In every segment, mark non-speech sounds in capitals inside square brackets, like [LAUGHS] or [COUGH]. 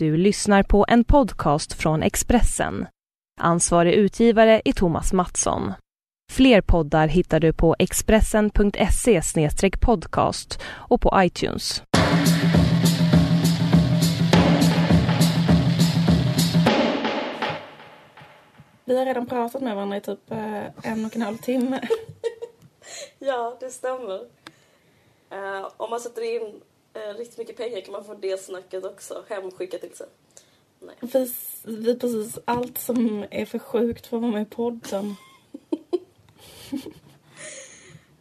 Du lyssnar på en podcast från Expressen. Ansvarig utgivare är Thomas Mattsson. Fler poddar hittar du på expressen.se podcast och på iTunes. Vi har redan pratat med varandra i typ eh, en och en halv timme. [LAUGHS] Ja, det stämmer. Eh, om man sätter in eh, riktigt mycket pengar kan man få det snacket också hemskickat till sig. Nej. Vi, vi precis allt som är för sjukt för att vara med i podden. [LAUGHS]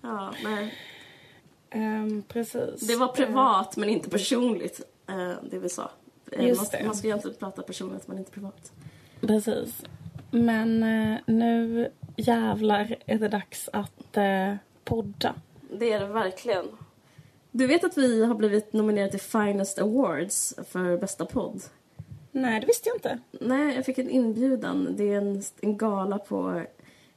Ja, nej. Ehm, precis. Det var privat men inte personligt, eh, det vi sa. Eh, Just man, det. man ska egentligen prata personligt men inte privat. Precis. Men eh, nu jävlar är det dags att podda. Det är det verkligen. Du vet att vi har blivit nominerade till Finest Awards för bästa podd? Nej, det visste jag inte. Nej, jag fick en inbjudan. Det är en, en gala på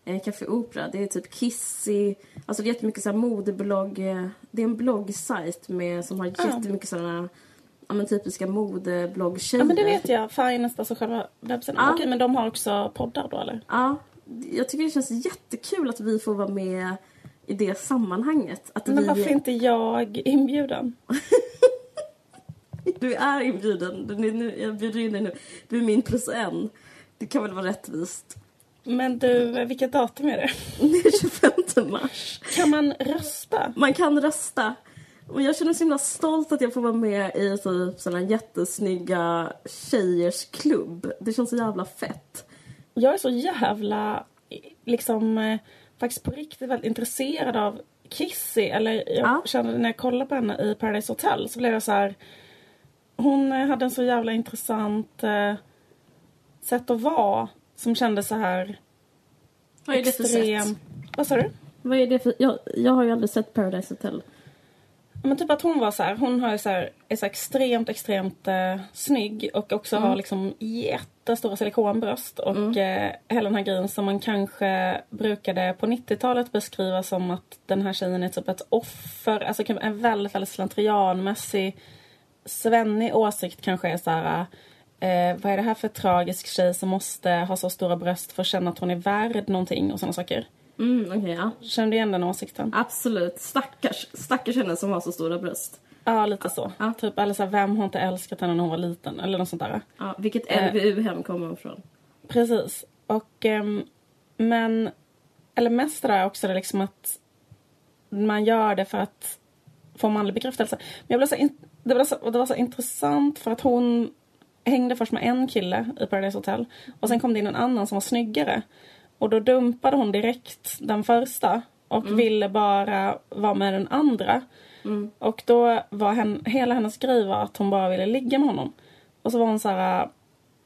eh, Café Opera. Det är typ Kissy. Alltså det är jättemycket så här modeblogg. eh, Det är en bloggsajt med, som har jättemycket sådana ja, men typiska modebloggtjejer. Ja, men det vet jag. Finest, alltså själva webbsidan. Ja. Okej, men de har också poddar då, eller? Ja, jag tycker det känns jättekul att vi får vara med i det sammanhanget. Att Men vi... varför inte jag inbjuden? [LAUGHS] Du är inbjuden. Du, är nu, jag bjuder in dig nu. Du är min plus en. Det kan väl vara rättvist. Men du, vilket datum är det? Det är 25 mars. Kan man rösta? Man kan rösta. Och jag känner mig så himla stolt att jag får vara med i typ såna jättesnygga tjejers klubb. Det känns så jävla fett. Jag är så jävla, liksom, eh, faktiskt på riktigt väldigt intresserad av Kissy. Eller jag Ja. kände när jag kollade på henne i Paradise Hotel så blev jag så här. Hon eh, hade en så jävla intressant eh, sätt att vara som kändes så här Vad är det för sätt? Vad sa du? Vad är det för... Jag, jag har ju aldrig sett Paradise Hotel. Men typ att hon var så här, hon har så här, är så extremt, extremt eh, snygg och också har liksom jättestora silikonbröst. Och eh, hela den här grejen som man kanske brukade på 90-talet beskriva som att den här tjejen är typ ett offer, alltså en väldigt, väldigt slentrianmässig svennig åsikt kanske är så här eh, vad är det här för tragisk tjej som måste ha så stora bröst för att känna att hon är värd någonting och sådana saker. Mm, okej, ja. Känner du igen den åsikten? Absolut. Stackars, stackars henne som har så stora bröst. Ja, lite så. Ja. Typ, eller så här, vem har inte älskat henne när hon var liten? Eller något sånt där. Ja, vilket Eh. LVU-hem kommer hon från? Precis. Och, ehm, men, eller mest det där också det liksom att man gör det för att få manlig bekräftelse. Men jag blev så, in, det, var så, det var så intressant för att hon hängde först med en kille i Paradise Hotel och sen kom det in en annan som var snyggare. Och då dumpade hon direkt den första och ville bara vara med den andra. Och då var hen, hela hennes grej var att hon bara ville ligga med honom. Och så var hon så här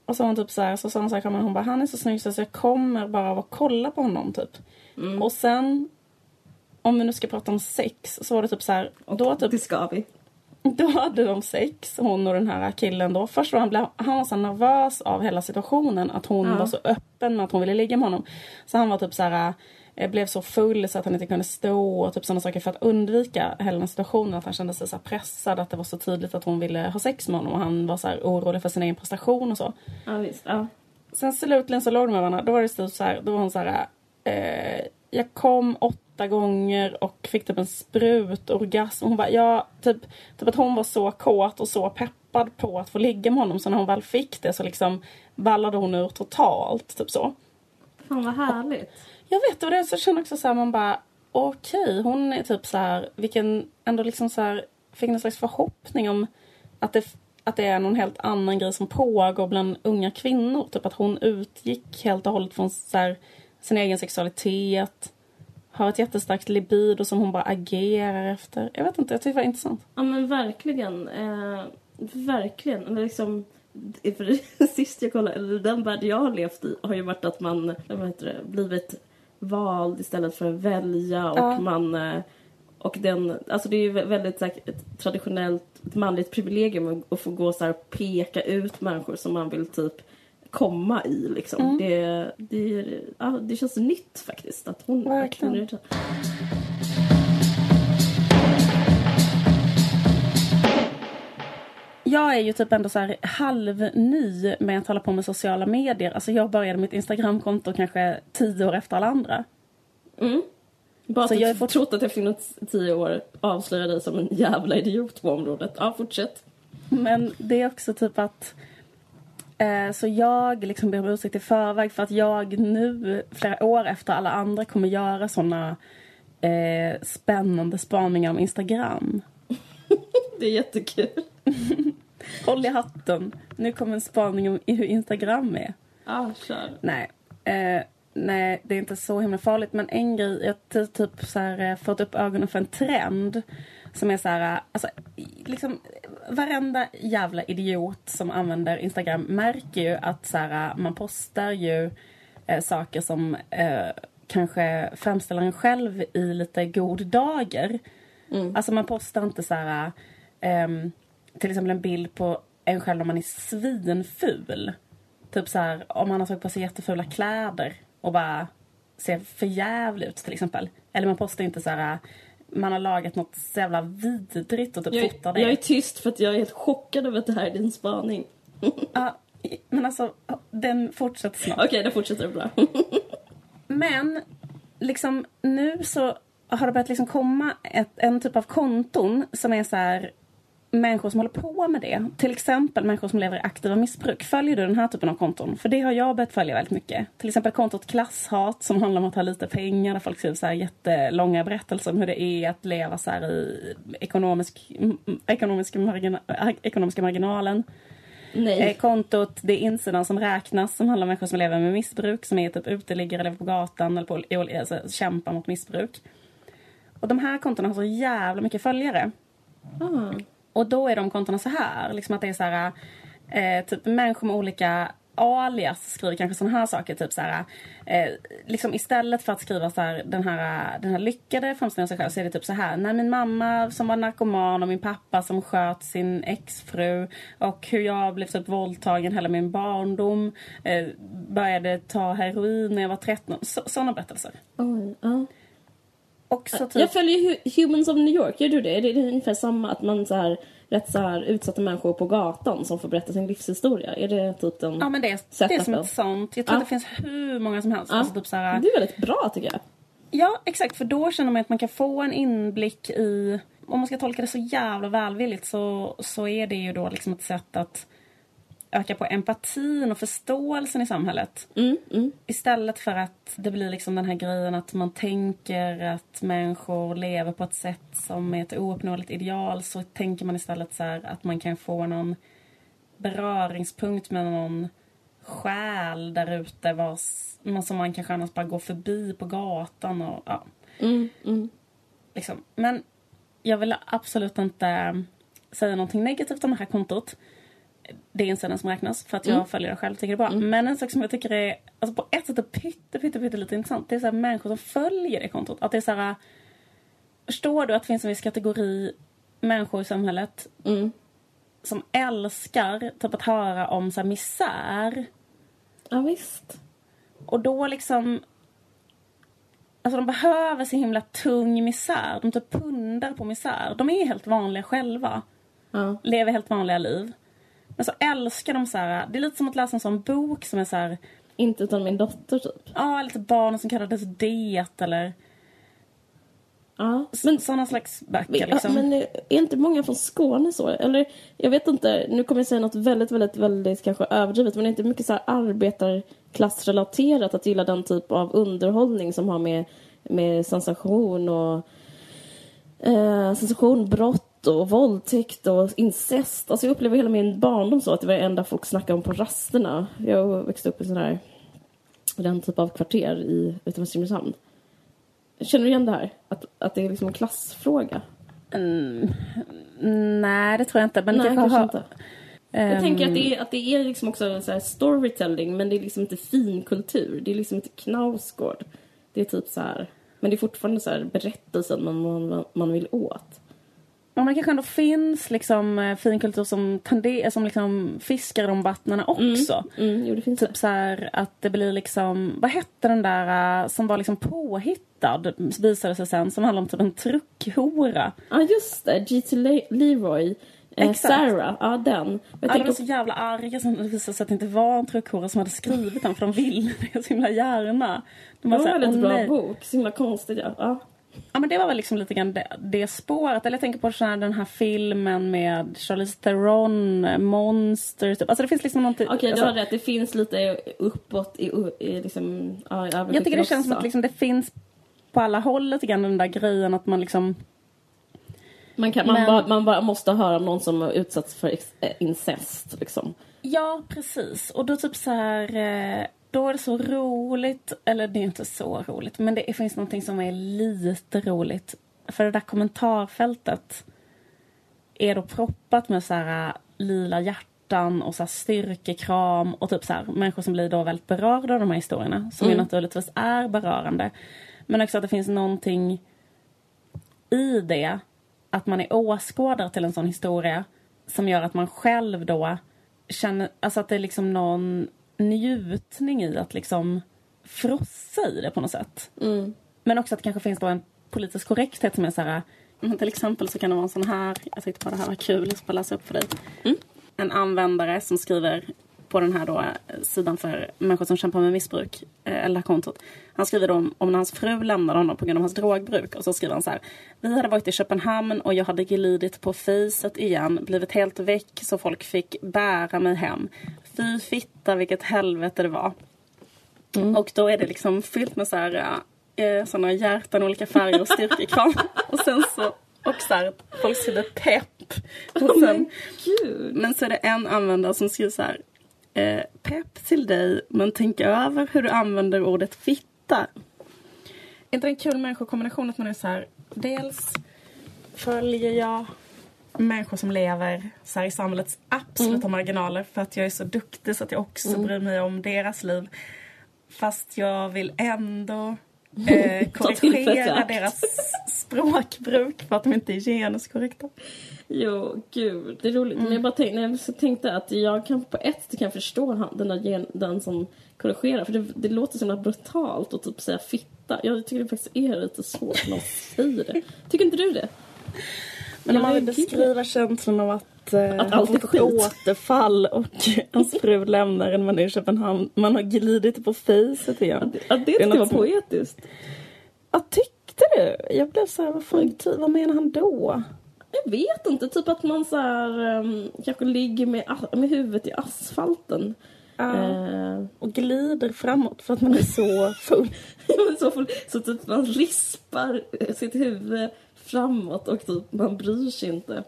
och så var hon typ så här, så sa hon så här, hon bara, han är så snygg så jag kommer bara av att kolla på honom typ. Och sen, om vi nu ska prata om sex, så var det typ så här, då typ Det ska vi. [LAUGHS] då hade de sex, hon och den här killen då. Först var han, blev, han var så nervös av hela situationen. Att hon Ja. var så öppen med att hon ville ligga med honom. Så han var typ så här, eh, blev så full så att han inte kunde stå och typ sådana saker för att undvika hela den situationen. Att han kände sig så här pressad, att det var så tydligt att hon ville ha sex med honom. Och han var så här orolig för sin egen prestation och så. Ja, visst. Ja. Sen slutligen så låg de med varandra. Då var det typ så här, då var hon så här. Eh, jag kom åtta gånger och fick typ en sprut orgasm. Hon bara, ja, typ, typ att hon var så kåt och så peppad på att få ligga med honom. Så när hon väl fick det så liksom ballade hon ur totalt. Typ så. Fan vad härligt. Jag vet, och det så känner också så här, man bara okej, hon är typ så här, vilken ändå liksom så här, fick en slags förhoppning om att det, att det är någon helt annan grej som pågår bland unga kvinnor. Typ att hon utgick helt och hållet från så här, sin egen sexualitet, har ett jättestarkt libido som hon bara agerar efter. Jag vet inte, jag tycker det var intressant. Ja men verkligen. Eh, verkligen. Eller liksom, för [LAUGHS] sist jag kollade, eller den värld jag har levt i har ju varit att man vad heter det, blivit vald istället för att välja och Ja. man eh, och den, alltså det är ju vä- väldigt så här, ett traditionellt ett manligt privilegium att- få gå så här peka ut människor som man vill typ komma i liksom. Det, det, är- ja, det känns nytt faktiskt att hon, Verkligen. är det. jag är ju typ ändå så här halvny med att hålla på med sociala medier. Alltså jag började mitt Instagramkonto kanske tio år efter alla andra. Mm. Bara Så att jag har trott att efter något tio år avslöjar dig som en jävla idiot på området. Ja, fortsätt. Men det är också typ att så jag liksom ber om ursäkt i förväg för att jag nu, flera år efter alla andra, kommer göra såna eh, spännande spaningar om Instagram. [LAUGHS] Det är jättekul. [LAUGHS] Håll i hatten. Nu kommer en spaning om hur Instagram är. Ja, kör. Nej. Eh, nej, det är inte så himla farligt. Men en grej, jag har typ så här, eh, fått upp ögonen för en trend. Som är så här, alltså, i- liksom varenda jävla idiot som använder Instagram märker ju att så här, man postar ju eh, saker som eh, kanske framställer en själv i lite god dager. Alltså man postar inte så här, ehm, till exempel en bild på en själv när man är svinful. Typ så här, om man har tagit på sig jättefula kläder och bara ser för jävligt ut till exempel. Eller man postar inte så här, man har lagat något så jävla vidrigt och typ Jag, fotar det. jag är tyst för att jag är helt chockad över att det här är din spaning. Ja, men alltså, den fortsätter snart. Okej, då fortsätter det bra. Men liksom nu så har det börjat liksom komma ett, en typ av konton som är så här människor som håller på med det. Till exempel människor som lever i aktiva missbruk. Följer du den här typen av konton? För det har jag börjat följa väldigt mycket. Till exempel kontot Klasshat som handlar om att ha lite pengar. Där folk skriver så här jättelånga berättelser om hur det är att leva så här i ekonomisk, ekonomiska, margina, ekonomiska marginalen. Nej. Eh, kontot Det är insidan som räknas som handlar om människor som lever med missbruk, som är typ uteliggare, lever på gatan eller på, alltså, kämpar mot missbruk. Och de här kontona har så jävla mycket följare. Ah. Och då är de kontona så här, liksom att det är så här, eh, typ människor med olika alias skriver kanske såna här saker, typ så här, eh, liksom istället för att skriva så här, den här, den här lyckade framställningen av sig själv så är det typ så här, när min mamma som var narkoman och min pappa som sköt sin exfru och hur jag blev typ våldtagen hela min barndom, eh, började ta heroin när jag var 13, sådana berättelser. Oj, ja. Också typ, Jag följer Hu- Humans of New York, gör du det? Det är ungefär samma att man så här, rätt så här utsatta människor på gatan som får berätta sin livshistoria? Är det typ den... Ja men det, är- det är som ett sånt. Jag tror Ja. att det finns hur många som helst. Ja. Alltså typ så här, Det är väldigt bra tycker jag. Ja, exakt. För då känner man att man kan få en inblick i... Om man ska tolka det så jävla välvilligt så, så är det ju då liksom ett sätt att öka på empatin och förståelsen i samhället. Mm, mm. Istället för att det blir liksom den här grejen att man tänker att människor lever på ett sätt som är ett ouppnåeligt ideal så tänker man istället så att man kan få någon beröringspunkt med någon själ där ute vars, som man kanske annars bara går förbi på gatan och ja, Mm, mm. liksom. Men jag vill absolut inte säga någonting negativt om det här kontot. Det är insidan som räknas för att jag Mm. följer det själv tycker det är bra. Men en sak som jag tycker är alltså på ett sätt är pytte, pytte, pytte lite intressant. Det är så här människor som följer det kontot. Att det är så här, förstår du att det finns en viss kategori människor i samhället Mm. som älskar typ att höra om så här misär. Ja, visst. Och då liksom... Alltså de behöver så himla tung misär. De typ pundar på misär. De är helt vanliga själva. Ja. Lever helt vanliga liv. Men så älskar de så här... Det är lite som att läsa en sån bok som är så här... Inte utan min dotter typ. Ja, lite barn som kallades det eller... Ja. Men, såna slags böcker Ja, liksom. Men är inte många från Skåne så? Eller jag vet inte, nu kommer jag säga något väldigt, väldigt, väldigt kanske överdrivet men är inte mycket så här arbetarklassrelaterat att gilla den typ av underhållning som har med, med sensation och eh, sensation, brott och våldtäkt och incest. Alltså jag upplever hela min barndom så att det var det enda folk snackade om på rasterna. Jag växte upp i sån här den typ av kvarter i utanför Simrishamn. Känner du igen det här? Att, att det är liksom en klassfråga? Mm, nej, det tror jag inte. Men Nej, kanske har- inte. Jag ehm, tänker att det är, att det är liksom också så här storytelling men det är liksom inte finkultur. Det är liksom inte Knausgård. Det är typ så här... Men det är fortfarande så här berättelsen man, man, man vill åt. Men det kanske ändå finns liksom eh, finkultur som, tender, som liksom fiskar de vattnen också. Mm, jo, det finns Typ så här att det blir liksom, vad hette den där eh, som var liksom påhittad visade sig sen som handlar om typ en truckhora. Ja, just det. G.T. Le- Leroy. Eh. Sarah, ja den. Jag tänker var så jävla arga som det visade sig att det inte var en truckhora som hade skrivit den för de ville [LAUGHS] det så himla gärna. De det var en väldigt "Åh, bra nej." bok, så himla konstigt ja. ja. Ja men det var väl liksom lite grann det, det spåret. Eller jag tänker på så här, den här filmen med Charlize Theron, Monster typ. Alltså det finns liksom någonting. Okej, alltså, du har rätt. Det finns lite uppåt i, i liksom... Ja, Jag tycker det känns som att liksom det finns på alla håll lite grann den där grejen att man liksom Man, kan, man, Men- bara, man bara måste höra om någon som har utsatts för eh, incest. Liksom. Ja, precis. Och då typ så här... eh, Då är det så roligt, eller det är inte så roligt, men det finns någonting som är lite roligt. För det där kommentarfältet är då proppat med så här eh, lila hjärtan och så här styrkekram och typ så här människor som blir då väldigt berörda av de här historierna. Som ju naturligtvis är berörande. Men också att det finns någonting i det, att man är åskådare till en sån historia som gör att man själv då känner, alltså att det är liksom någon njutning i att liksom frossa i det på något sätt. Men också att det kanske finns då en politisk korrekthet som är så här, men till exempel så kan det vara en sån här, jag tyckte bara det här var kul, jag ska bara läsa upp för dig. En användare som skriver på den här då, eh, sidan för människor som kämpar med missbruk, eh, eller kontot. Han skriver då om, om när hans fru lämnade honom på grund av hans drogbruk. Och så skriver han så här. Vi hade varit i Köpenhamn och jag hade glidit på facet igen, blivit helt väck så folk fick bära mig hem. Fy fitta vilket helvete det var. Och då är det liksom fyllt med så här, eh, såna hjärtan olika färger och styrkekram. [LAUGHS] och sen så, och så här, folk skriver pepp. Och sen, Gud! men så är det en användare som skriver så här. Eh, pepp till dig, men tänk över hur du använder ordet fitta. Är inte det en kul människokombination att man är så här. Dels följer jag människor som lever så i samhällets absoluta marginaler för att jag är så duktig så att jag också bryr mig om deras liv. Fast jag vill ändå [LAUGHS] eh, korrigera deras språkbruk för att de inte är genuskorrekta. Jo, gud, det är roligt. Men jag bara tänkte, jag tänkte att jag kan på ett sätt kan förstå han, den, där gen, den som korrigerar. För det, det låter så himla brutalt att typ säga fitta. Jag tycker det faktiskt är lite svårt när man säger det. Tycker inte du det? Men om man vill beskriva känslan av att, eh, Att allt är skit. återfall och [LAUGHS] ens fru lämnar en man är i Köpenhamn. Man har glidit på fejset igen. Att, att det något vara som- poetiskt. Ja, tyckte du? Jag blev så här, vad, fan, ty- vad menar han då? Jag vet inte, typ att man så här, um, kanske ligger med, med huvudet i asfalten. Eh, Och glider framåt för att man är så full. [LAUGHS] Så, får, så typ man rispar sitt huvud framåt och typ man bryr sig inte.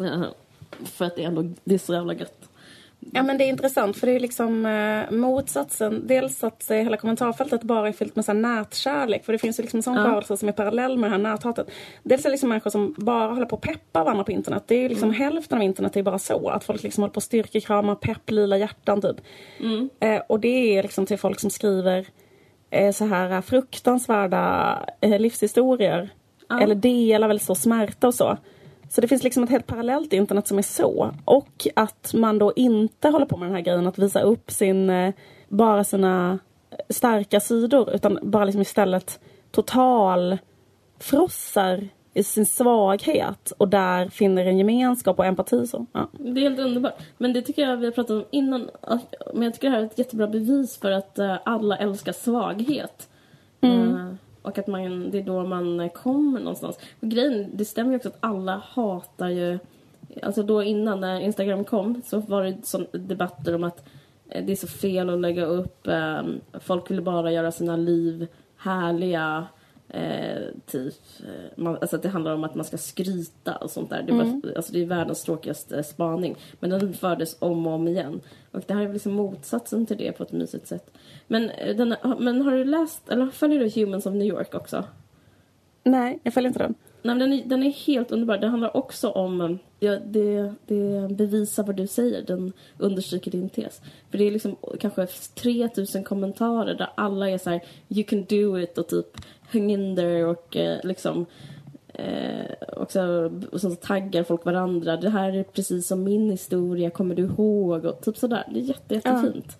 Ja, för att det är ändå det är så jävla gött. Ja men det är intressant för det är liksom eh, motsatsen. Dels att eh, hela kommentarfältet bara är fyllt med så här nätkärlek. För det finns ju liksom en sån Ja. rörelse som är parallell med det här näthatet. Dels är det liksom människor som bara håller på att peppa varandra på internet. Det är ju liksom hälften av internet är bara så. Att folk liksom håller på att styrkekrama, pepp, lila hjärtan typ. Eh, och det är liksom till folk som skriver eh, så här eh, fruktansvärda eh, Eller delar väldigt stor smärta och så. Så det finns liksom ett helt parallellt internet som är så. Och att man då inte håller på med den här grejen att visa upp sin, eh, bara sina starka sidor utan bara liksom istället total frossar i sin svaghet och där finner en gemenskap och empati. Så. Ja. Det är helt underbart. Men det tycker jag vi har pratat om innan. att- Men jag tycker det här är ett jättebra bevis för att eh, alla älskar svaghet. Eh, och att man, det är då man kommer någonstans. Och grejen, det stämmer ju också att alla hatar ju... Alltså då innan när Instagram kom så var det sån debatter om att eh, det är så fel att lägga upp. Ehm, folk vill bara göra sina liv härliga. Eh, typ, eh, man, alltså att det handlar om att man ska skryta och sånt där. Det, var, alltså det är världens tråkigaste spaning. Men den fördes om och om igen. Och det här är liksom motsatsen till det på ett mysigt sätt. Men, eh, den, men har du läst, eller följer du Humans of New York också? Nej, jag följer inte den. Nej, den, är, den är helt underbar. Det handlar också om... eh, Ja, det, det bevisar vad du säger. Den understryker din tes. För det är liksom kanske 3000 kommentarer där alla är så här You can do it och typ Hang in there och eh, liksom... Eh, och, så, och så taggar folk varandra. Det här är precis som min historia, kommer du ihåg? Och typ sådär. Det är jätte, jättefint.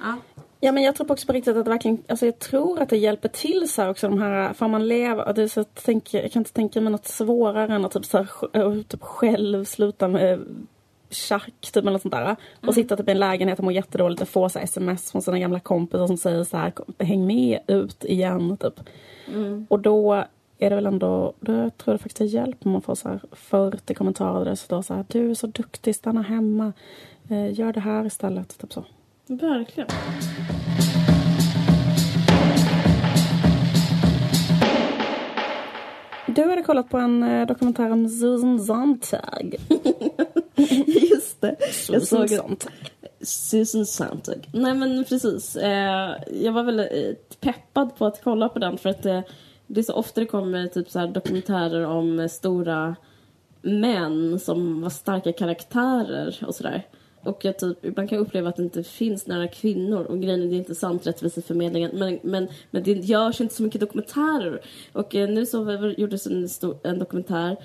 Ja. Ja men jag tror också på riktigt att det verkligen, alltså jag tror att det hjälper till så här också de här, för man lever, det är så att tänk, jag kan inte tänka mig något svårare än att typ, så här, typ själv sluta med tjack typ eller något sånt där. Och mm. sitta typ i en lägenhet och må jättedåligt och få så sms från sina gamla kompisar som säger så här häng med ut igen typ. Mm. Och då är det väl ändå, då tror jag det faktiskt det hjälper om man får så här 40 kommentarer där det står så här du är så duktig, stanna hemma, eh, gör det här istället, typ så. Verkligen. Du hade kollat på en eh, dokumentär om Susan Sontag. [LAUGHS] Just det. Susan Sontag. Susan Sontag. Nej men precis. Eh, jag var väldigt peppad på att kolla på den för att eh, det är så ofta det kommer typ så dokumentärer om stora män som var starka karaktärer och sådär. Och jag typ, ibland kan uppleva att det inte finns några kvinnor och grejen är det är inte sant rättviseförmedlingen men, men, men det görs inte så mycket dokumentärer. Och eh, nu så gjordes en, stor, en dokumentär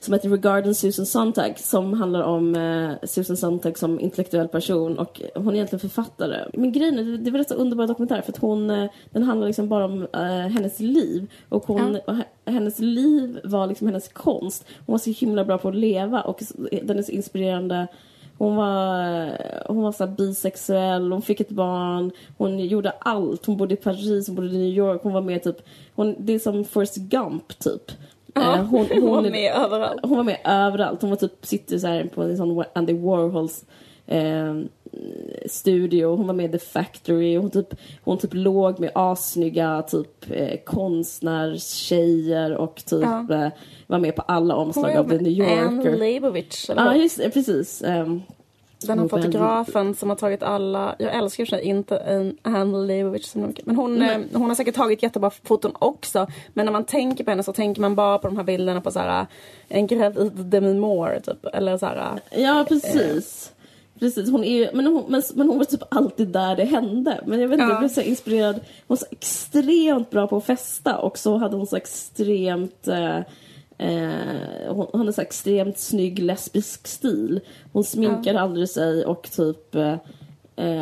som heter Regarding Susan Sontag som handlar om eh, Susan Sontag som intellektuell person och hon är egentligen författare. Men grejen är, det är väl rätt så underbar dokumentär för att hon, eh, den handlar liksom bara om eh, hennes liv och hon, ja. hennes liv var liksom hennes konst. Hon var så himla bra på att leva och den är så inspirerande hon var, hon var så bisexuell, hon fick ett barn, hon gjorde allt. Hon bodde i Paris, hon bodde i New York, hon var med typ, hon, det är som Forrest Gump typ. Ja, hon, hon, hon, var med överallt. Hon var med överallt. Hon var typ, sitter så här på en sån Andy Warhols eh, studio, hon var med i The Factory, hon typ, hon typ låg med assnygga typ eh, konstnärstjejer och typ ja. eh, var med på alla omslag av The New Yorker. Anne Leibovitz, Ja, ah, just det, precis. Um, den här fotografen som har tagit alla, jag älskar ju inte en Anne Leibovitz så mycket. Men hon, mm. hon har säkert tagit jättebra foton också. Men när man tänker på henne så tänker man bara på de här bilderna på så här, en gravid Demi Moore typ. Eller så här, Ja precis. Eh, Precis, hon är, men, hon, men, men hon var typ alltid där det hände. Men jag vet inte, ja. jag blev så inspirerad. Hon var så extremt bra på att festa och så hade hon så extremt eh, Eh, hon, hon har så extremt snygg lesbisk stil. Hon sminkade ja. aldrig sig och typ eh,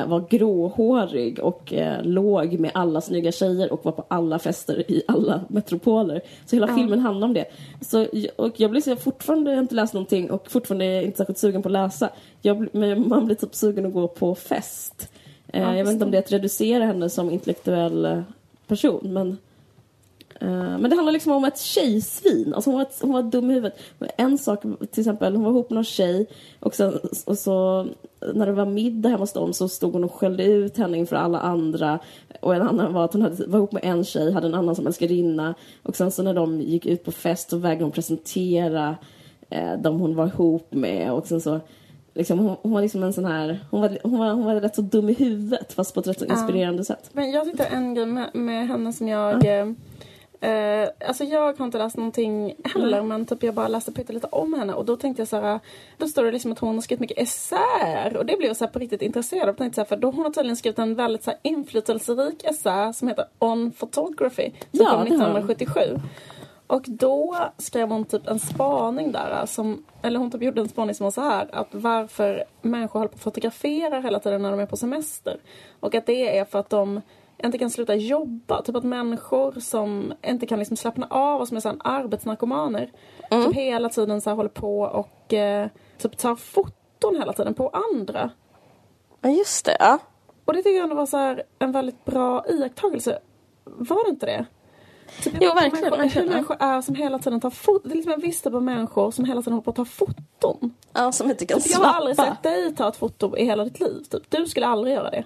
var gråhårig och eh, låg med alla snygga tjejer och var på alla fester i alla metropoler. Så hela ja. filmen handlar om det. Så, och jag blir så, fortfarande jag har inte läst någonting och fortfarande inte särskilt sugen på att läsa. Jag, men man blir typ sugen att gå på fest. Eh, ja, jag vet inte om det är att reducera henne som intellektuell eh, person men Eh, men det handlar liksom om ett tjejsvin. Alltså hon, var, hon var dum i huvudet. En sak, till exempel, hon var ihop med någon tjej och, sen, och så när det var middag hemma hos dem så stod hon och skällde ut henne inför alla andra. Och en annan var att hon hade, var ihop med en tjej, hade en annan som älskarinna. Och sen så när de gick ut på fest så vägrade hon presentera eh, de hon var ihop med. Och sen så Liksom, hon, hon, var liksom en sån här, hon var, hon, var, hon var rätt så dum i huvudet fast på ett rätt så inspirerande ja. sätt. Men jag tyckte en grej med, med henne som jag ja. Eh, alltså jag har inte läst någonting heller mm. men typ jag bara läste lite om henne och då tänkte jag så här, Då står det liksom att hon har skrivit mycket essäer och det blev jag så på riktigt intresserad av. Tänkte så här, för då hon har tydligen skrivit en väldigt så här, inflytelserik essä som heter On Photography som ja, kom 1977. Och då skrev hon typ en spaning där som, eller hon typ gjorde en spaning som var så här att varför människor håller på att fotografera hela tiden när de är på semester. Och att det är för att de inte kan sluta jobba. Typ att människor som inte kan liksom slappna av och som är så arbetsnarkomaner. Mm. Typ hela tiden så håller på och eh, typ tar foton hela tiden på andra. Ja just det, ja. Och det tycker jag ändå var så här, en väldigt bra iakttagelse. Var det inte det? Typ, jo verkligen. Människor, verkligen. Hur människor är som hela tiden tar foton. Det är liksom en viss typ av människor som hela tiden håller på att ta foton. Ja, som inte kan typ, Jag har aldrig sett dig ta ett foto i hela ditt liv. Typ. Du skulle aldrig göra det.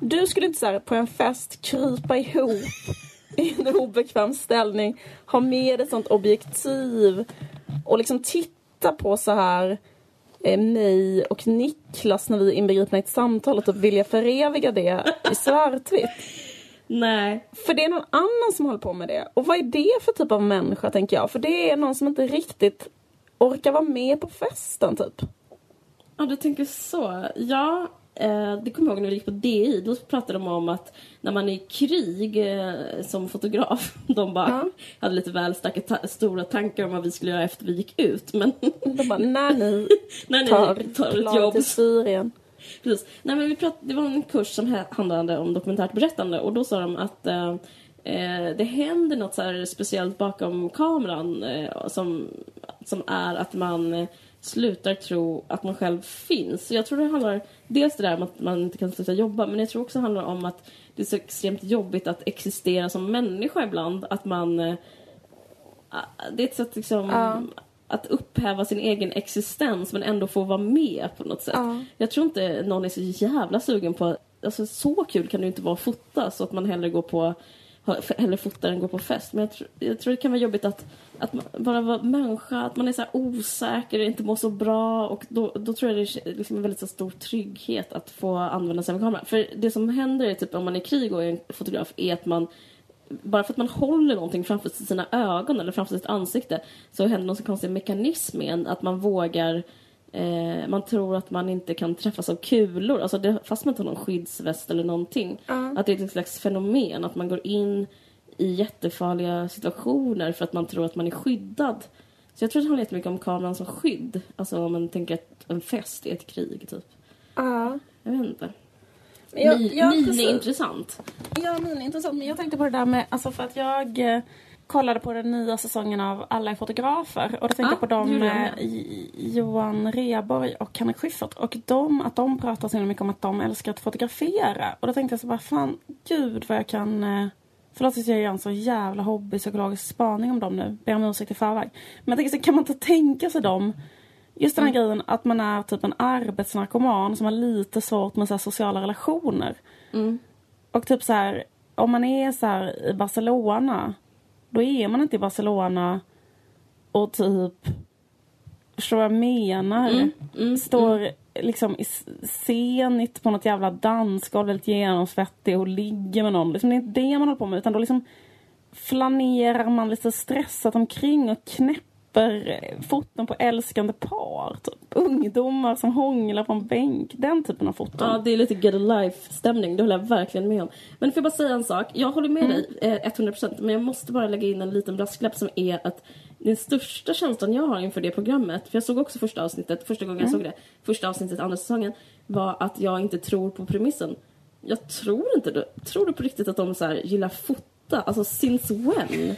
Du skulle inte så här, på en fest krypa ihop i en obekväm ställning, ha med ett sånt objektiv och liksom titta på så här eh, mig och Niklas när vi är inbegripna i ett samtal och typ vilja föreviga det i svartvitt. Nej. För det är någon annan som håller på med det. Och vad är det för typ av människa tänker jag? För det är någon som inte riktigt orkar vara med på festen typ. Ja, du tänker så. Ja, det kommer jag ihåg när vi gick på DI. Då pratade de om att när man är i krig eh, som fotograf, [LAUGHS] de bara ja. hade lite väl starka ta stora tankar om vad vi skulle göra efter vi gick ut. Men de bara, [LAUGHS] när ni, [LAUGHS] när ni tar, tar ett jobb. till Syrien. Precis. Nej, men vi prat, det var en kurs som handlade om dokumentärt berättande och då sa de att eh, eh, det händer något så här speciellt bakom kameran eh, som, som är att man eh, slutar tro att man själv finns. Så jag tror det handlar dels det där om att man inte kan sluta jobba men jag tror också det handlar om att det är så extremt jobbigt att existera som människa ibland. Att man... eh, det är ett sätt liksom Ja. att upphäva sin egen existens men ändå få vara med på något sätt. Ja. Jag tror inte någon är så jävla sugen på... Alltså så kul kan det ju inte vara att fota så att man hellre går på hellre fotar än går på fest. Men jag, tror- jag tror det kan vara jobbigt att, att bara vara människa, att man är så här osäker, inte mår så bra och då, då tror jag det är liksom en väldigt så stor trygghet att få använda sig av en kamera. För det som händer är typ om man är i krig och är en fotograf är att man bara för att man håller någonting framför sina ögon eller framför sitt ansikte så händer någon så konstig mekanism i en, att man vågar eh, man tror att man inte kan träffas av kulor, alltså det, fast man inte har någon skyddsväst eller någonting. Att det är ett slags fenomen, att man går in i jättefarliga situationer för att man tror att man är skyddad. Så jag tror att det handlar jättemycket om kameran som skydd. Alltså om man tänker att en fest är ett krig, typ. Ja. Jag vet inte. Ja. Mini-intressant. Ja, men intressant. Men jag tänkte på det där med, alltså för att jag eh, kollade på den nya säsongen av Alla är fotografer. Och då tänkte Ja, jag på dem. J- Johan Reborg och Henrik Schyffert. Och de, att de pratar så mycket om att de älskar att fotografera. Och då tänkte jag så bara, fan, gud vad jag kan... eh, Förlåt att jag gör en så jävla hobbypsykologisk spaning om dem nu. Ber om ursäkt i förväg. Men jag tänker så kan man inte tänka sig dem Just den här grejen att man är typ en arbetsnarkoman som har lite svårt med så här sociala relationer. Mm. Och typ så här, om man är så här i Barcelona, då är man inte i Barcelona och typ, förstår vad jag menar? Mm, mm, Står liksom i scenigt på något jävla dansgolv, väldigt genomsvettig och ligger med någon. Liksom, det är inte det man håller på med, utan då liksom flanerar man lite stressat omkring och knäpper eh, foton på älskande par. Typ. Ungdomar som hånglar på en bänk. Den typen av foton. Ja, det är lite get a life-stämning. Det håller jag verkligen med om. Men får jag bara säga en sak? Jag håller med dig eh, 100% men jag måste bara lägga in en liten brasklapp som är att den största känslan jag har inför det programmet, för jag såg också första avsnittet, första gången jag såg det, första avsnittet andra säsongen, var att jag inte tror på premissen. Jag tror inte det. Tror du på riktigt att de så här gillar fota? Alltså, since when?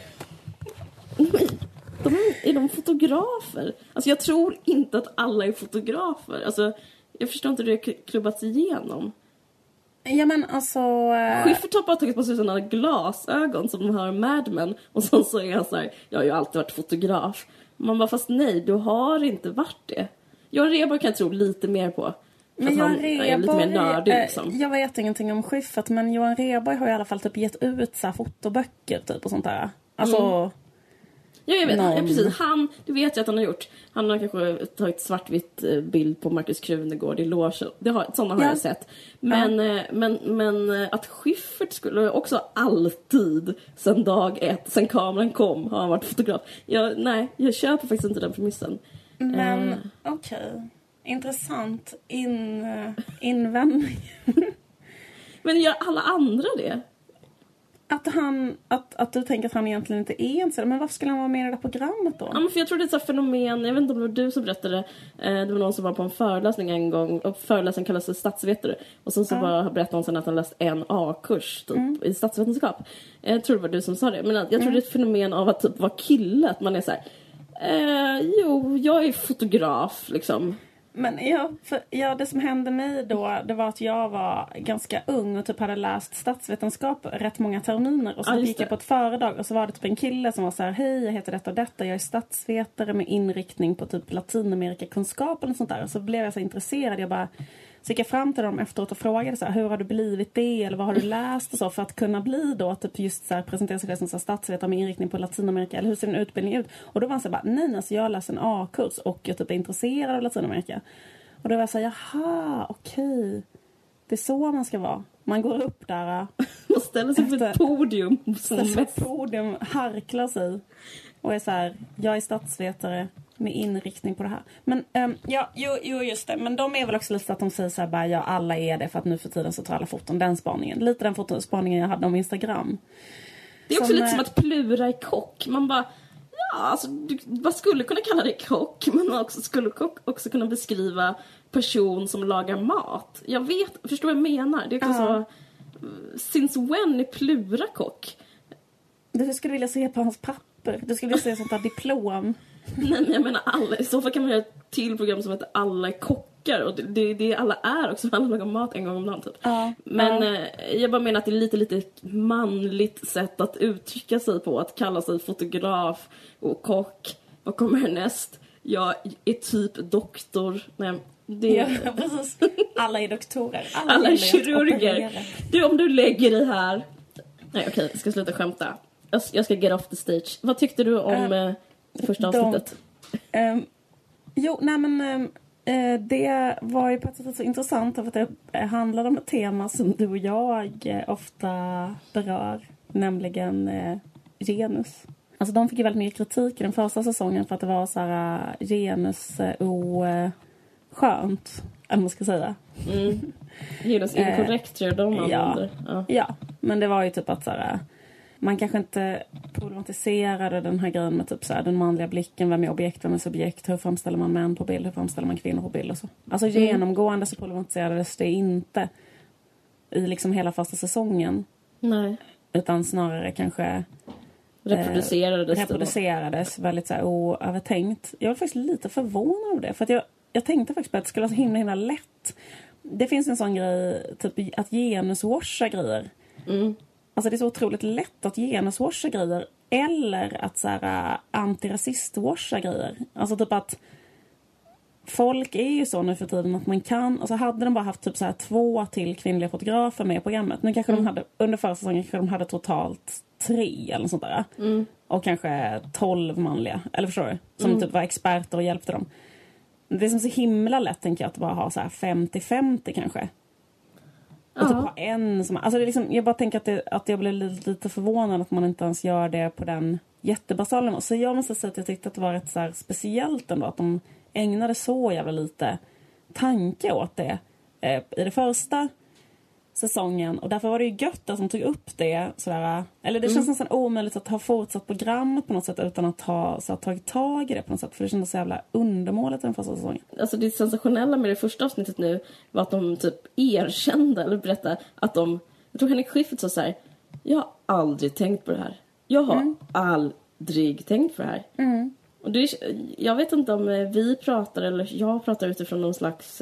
[LAUGHS] De är, de fotografer? Alltså jag tror inte att alla är fotografer. Alltså, jag förstår inte hur det har klubbats igenom. Ja men alltså... Schyffert har tagit på sig sådana glasögon som de har Mad Men och sen så är han så här, jag har ju alltid varit fotograf. Man bara, fast nej, du har inte varit det. Johan Rheborg kan jag tro lite mer på. Att Johan nördig eh, liksom. Jag vet ingenting om Schyffert men Johan Rheborg har i alla fall typ gett ut så här fotoböcker typ och sånt där. Alltså... Mm. Ja, jag vet. Ja, precis. Han, det vet jag att han har gjort. Han har kanske tagit svartvitt eh, bild på Markus Krunegård i logen. Det har, sådana har Ja. jag sett. Men, eh, men, men eh, att Schyffert skulle också alltid, sen dag ett, sen kameran kom, har han varit fotograf. Jag, nej, jag köper faktiskt inte den premissen. Men Eh, okej. Intressant in, invändning. [LAUGHS] men gör alla andra det? Att, han, att, att du tänker att han egentligen inte är en men varför skulle han vara med i det där programmet då? Ja, men för jag tror det är ett fenomen, jag vet inte om det var du som berättade. Eh, det var någon som var på en föreläsning en gång. Och föreläsaren kallade sig statsvetare. Och sen så bara berättade hon sen att han läst en A-kurs typ, i statsvetenskap. Jag tror det var du som sa det, men jag tror det är ett fenomen av att typ vara kille, att man är så här. Eh, jo, jag är fotograf liksom. Men ja, för, ja, det som hände mig då, det var att jag var ganska ung och typ hade läst statsvetenskap rätt många terminer. Och så just gick jag på ett föredrag och så var det typ en kille som var så här, hej jag heter detta och detta, jag är statsvetare med inriktning på typ Latinamerikakunskap eller sånt där. Och så blev jag så intresserad, jag bara så gick jag fram till dem efteråt och frågade så här, hur har du blivit det eller vad har du läst och så för att kunna bli då typ just så här, presentera sig själv som så här statsvetare med inriktning på Latinamerika eller hur ser din utbildning ut? Och då var han så här, bara, nej alltså jag läst en A-kurs och jag typ är intresserad av Latinamerika. Och då var jag så här, jaha, okej. Det är så man ska vara. Man går upp där, äh, [LAUGHS] Man ställer sig på ett podium ställer sig på podium, harklar sig och är så här, jag är statsvetare med inriktning på det här. Men ehm, ja, jo, jo, just det. Men de är väl också lite så att de säger så här, bara, ja alla är det för att nu för tiden så tar alla foton. Den spaningen. Lite den fotospaningen jag hade om Instagram. Det är också Som, lite eh, som att plura i kock. Man bara, alltså, du, man skulle kunna kalla det kock, [LAUGHS] men man också, skulle också kunna beskriva person som lagar mat. Jag vet, förstår vad jag menar? Det är också Ja. så, since when är Plura kock? Du skulle vilja se på hans papper. Du skulle vilja se sånt där diplom. Nej [LAUGHS] men jag menar alla, i så fall kan man göra ett till program som heter Alla är kockar och det det är det alla är också, för [LAUGHS] alla lagar mat en gång om dagen typ. Ja, Men ja. eh, jag bara menar att det är lite, lite manligt sätt att uttrycka sig på, att kalla sig fotograf och kock. Vad kommer härnäst? Jag är typ doktor. Nej, det... Ja, [LAUGHS] precis. Alla är doktorer. Alla är ju att kirurger. Du, om du lägger dig här... Nej, okej, jag ska sluta skämta. Jag, jag ska get off the stage. Vad tyckte du om Eh, första de- avsnittet? Ehm, jo, nej men eh, det var ju på ett sätt så intressant för att det handlade om ett tema som du och jag eh, ofta berör, nämligen eh, genus. Alltså de fick ju väldigt mycket kritik i den första säsongen för att det var så här eh, genus eh, oskönt, eller man ska säga. Mm. Genus [LAUGHS] inkorrekt tror jag de ja. använder. Ja. Ja, men det var ju typ att så här, man kanske inte problematiserade den här grejen med typ så här, den manliga blicken, vem är objekt, vem är subjekt, hur framställer man män på bild, hur framställer man kvinnor på bild och så. Alltså genomgående så problematiserades det inte i liksom hela första säsongen, Nej. utan snarare kanske Reproducerades det då? reproducerades väldigt så här oövertänkt. Jag var faktiskt lite förvånad över det, för att jag, jag tänkte faktiskt på att det skulle vara så himla, himla lätt. Det finns en sån grej, typ att genuswasha grejer. Mm. Alltså det är så otroligt lätt att genuswasha grejer eller att så här, äh, antirasist-washa grejer. Alltså typ att folk är ju så nu för tiden att man kan, alltså hade de bara haft typ så här två till kvinnliga fotografer med i programmet. Nu kanske de hade, under förra säsongen kanske de hade totalt tre eller något sånt där. Och kanske tolv manliga, eller förstår du? Som typ var experter och hjälpte dem. Det är som så himla lätt tänker jag att bara ha så här 50-50 kanske. Och typ ha en som... Alltså det är liksom, jag bara tänker att, det, att jag blev lite, lite förvånad att man inte ens gör det på den jättebasala nivån. Så jag måste säga att jag tyckte att det var rätt så speciellt ändå att de ägnade så jävla lite tanke åt det eh, i det första säsongen. Och därför var det ju gött att de tog upp det sådär. Eller det känns nästan omöjligt att ha fortsatt programmet på något sätt utan att ha så här, tagit tag i det på något sätt. För det kändes så jävla undermåligt den första säsongen. Alltså det sensationella med det första avsnittet nu var att de typ erkände eller berättade att de... Jag tror Henrik Schyffert sa så här. Jag har aldrig tänkt på det här. Jag har aldrig tänkt på det här. Och det, jag vet inte om eh, vi pratar eller jag pratar utifrån någon slags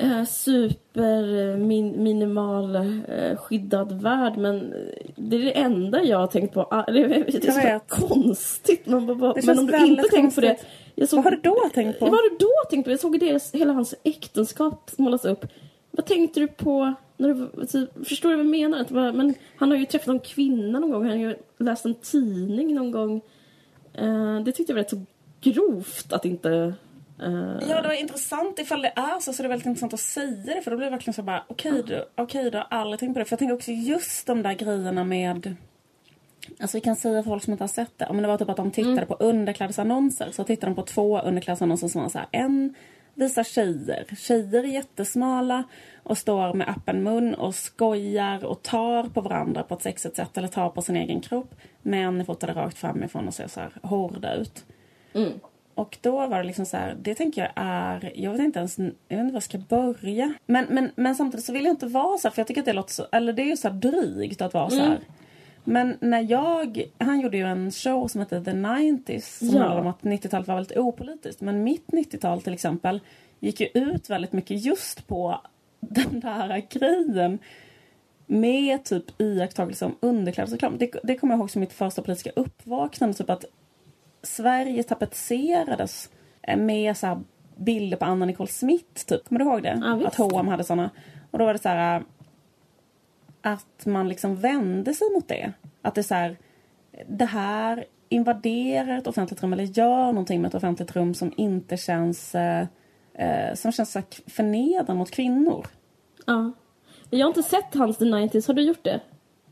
eh, super eh, min, minimal eh, skyddad värld men eh, det är det enda jag har tänkt på. Ah, Det är, det är så konstigt. Man bara, bara, men om du inte tänkt på det. konstigt. Jag såg, Vad har du då tänkt på? Vad har du då tänkt på? Jag såg deras, hela hans äktenskap målas upp. Vad tänkte du på? När du, alltså, förstår du vad jag menar? Att bara, men han har ju träffat en kvinna någon gång. Han har ju läst en tidning någon gång. Eh, det tyckte jag var rätt så grovt att inte... eh, Ja, det var intressant. Ifall det är så, så är det väldigt intressant att säga det. För då blir det verkligen så bara, okej du, okej du har aldrig tänkt på det. För jag tänker också just de där grejerna med... Alltså vi kan säga för folk som inte har sett det. Om det var typ att de tittade på underklädesannonser. Så tittade de på två underklädesannonser som var så här. En visar tjejer. Tjejer är jättesmala och står med öppen mun och skojar och tar på varandra på ett sexigt sätt. Eller tar på sin egen kropp. Män är fotade rakt framifrån och ser så här hårda ut. Och då var det liksom så här, det tänker jag är, jag vet inte ens, jag vet inte var jag ska börja. Men, men, men samtidigt så vill jag inte vara så här, för jag tycker att det låter så, eller det är ju så här drygt att vara så här. Men när jag, han gjorde ju en show som hette The 90s som Ja. handlade om att 90-talet var väldigt opolitiskt. Men mitt 90-tal till exempel gick ju ut väldigt mycket just på [LAUGHS] den där grejen med typ iakttagelse om underklädesreklam. Det, det kommer jag ihåg som mitt första politiska uppvaknande. Typ att Sverige tapetserades med så här bilder på Anna Nicole Smith. Typ. Kommer du ihåg det? Ja, att H&M hade såna. Och då var det så här eh, att man liksom vände sig mot det. Att det är så här, det här invaderar ett offentligt rum eller gör någonting med ett offentligt rum som inte känns eh, som känns förnedrande mot kvinnor. Ja. Jag har inte sett hans The 90s. Har du gjort det?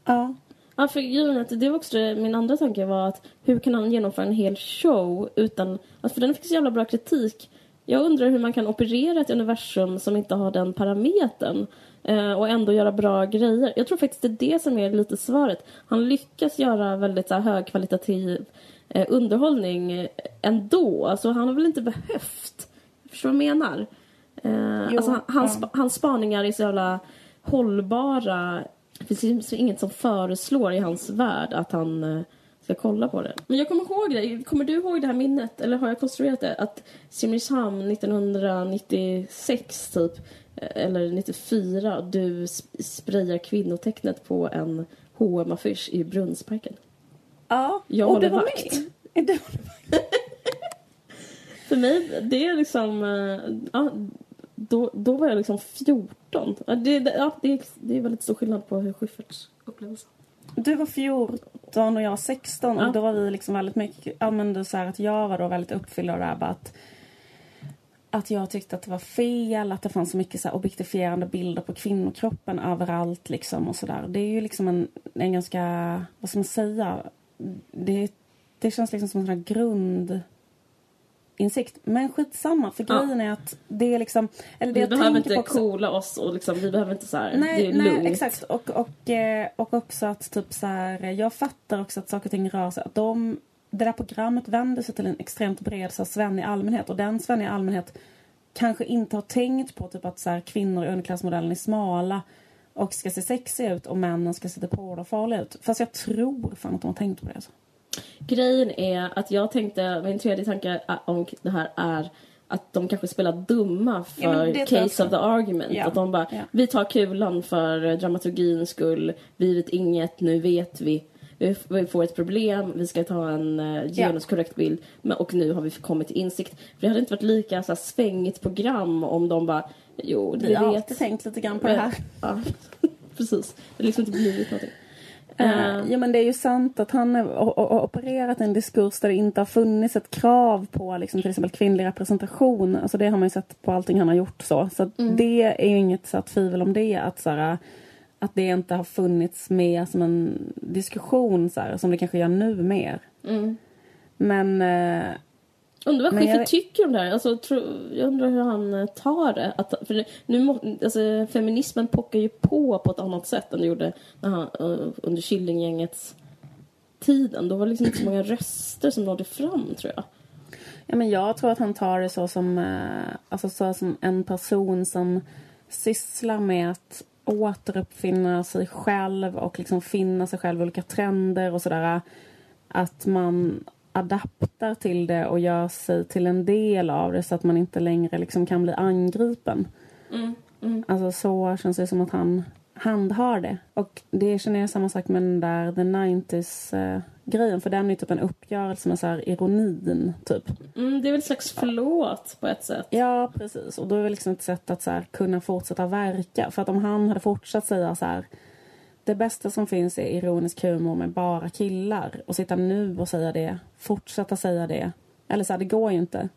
Ja. Ja, för grejen att det var också det, min andra tanke var att hur kan han genomföra en hel show utan... Alltså för den fick så jävla bra kritik. Jag undrar hur man kan operera ett universum som inte har den parametern eh, och ändå göra bra grejer. Jag tror faktiskt det är det som är lite svaret. Han lyckas göra väldigt så här, högkvalitativ eh, underhållning ändå. Alltså han har väl inte behövt. Förstår du vad jag menar? Eh, Jo, alltså, han, hans, ja. hans spaningar är så jävla hållbara. Det finns liksom inget som föreslår i hans värld att han eh, ska kolla på det. Men jag kommer ihåg det. Kommer du ihåg det här minnet? Eller har jag konstruerat det? Att Simrishamn 1996 typ, eh, eller 94, du sp- sprayar kvinnotecknet på en hm affisch i Brunnsparken. Ja, Jag och du var vakt. med. Du, [LAUGHS] För mig, det är liksom... eh, Ja, då, då var jag liksom 14. Ja, det, det- ja, det, är, det är väldigt stor skillnad på hur Schyfferts upplevelse. du var 14 och jag var 16 Ja. och då var vi liksom väldigt mycket, ja men du säger att jag var då väldigt uppfylld av det här bara att att jag tyckte att det var fel, att det fanns så mycket så här objektifierande bilder på kvinnokroppen överallt liksom och sådär. Det är ju liksom en, en ganska, vad ska man säga, det, det känns liksom som en sån här grundinsikt. Men skitsamma, för Ja. grejen är att det är liksom, eller det Vi jag behöver tänker inte också- coola oss och liksom, vi behöver inte så här, det Nej, är nej lugnt. exakt. Och, och, eh, och också att typ så här, jag fattar också att saker och ting rör sig. Att de, det där programmet vänder sig till en extremt bred så här, svennig allmänhet. Och den svenniga allmänhet kanske inte har tänkt på typ att så här, kvinnor i underklassmodellen är smala och ska se sexiga ut och männen ska se på och farliga ut. Fast jag tror fan att de har tänkt på det. Alltså. Grejen är att jag tänkte, min tredje tanke om det här är att de kanske spelar dumma för Ja, case of the argument. Ja. Att de bara, Ja. vi tar kulan för dramaturgins skull, vi vet inget, nu vet vi. Vi vi får ett problem, vi ska ta en uh, genuskorrekt bild och nu har vi kommit till insikt. För det hade inte varit lika så här, svängigt program om de bara, jo, Vi vi har vet. alltid tänkt lite grann på det här. Ja, [LAUGHS] precis. Det har liksom inte blivit någonting. Eh, ja men det är ju sant att han har opererat en diskurs där det inte har funnits ett krav på liksom, till exempel kvinnlig representation. Alltså det har man ju sett på allting han har gjort så. Så att det är ju inget så här, tvivel om det. Att, så här, att det inte har funnits med som en diskussion så här, som det kanske gör nu mer. Mm. Men eh, Undrar vad jag Schyffert tycker om det här. Alltså, tro, jag undrar hur han eh, tar det. Att, för nu må, alltså, feminismen pockar ju på på ett annat sätt än det gjorde när han, eh, under Killinggängets tiden. Då var det liksom inte så många röster som nådde fram, tror jag. Ja, men jag tror att han tar det så som, eh, alltså så som en person som sysslar med att återuppfinna sig själv och liksom finna sig själv i olika trender och sådär. Att man adaptar till det och gör sig till en del av det så att man inte längre liksom kan bli angripen. Alltså så känns det som att han handhar det. Och det känner jag samma sak med den där The 90s eh, grejen. För den är ju typ en uppgörelse med så här ironin, typ. Mm, det är väl ett slags förlåt på ett sätt. Ja, precis. Och då är det liksom ett sätt att så här, kunna fortsätta verka. För att om han hade fortsatt säga så här det bästa som finns är ironisk humor med bara killar och sitta nu och säga det, fortsätta säga det. Eller så här, det går ju inte.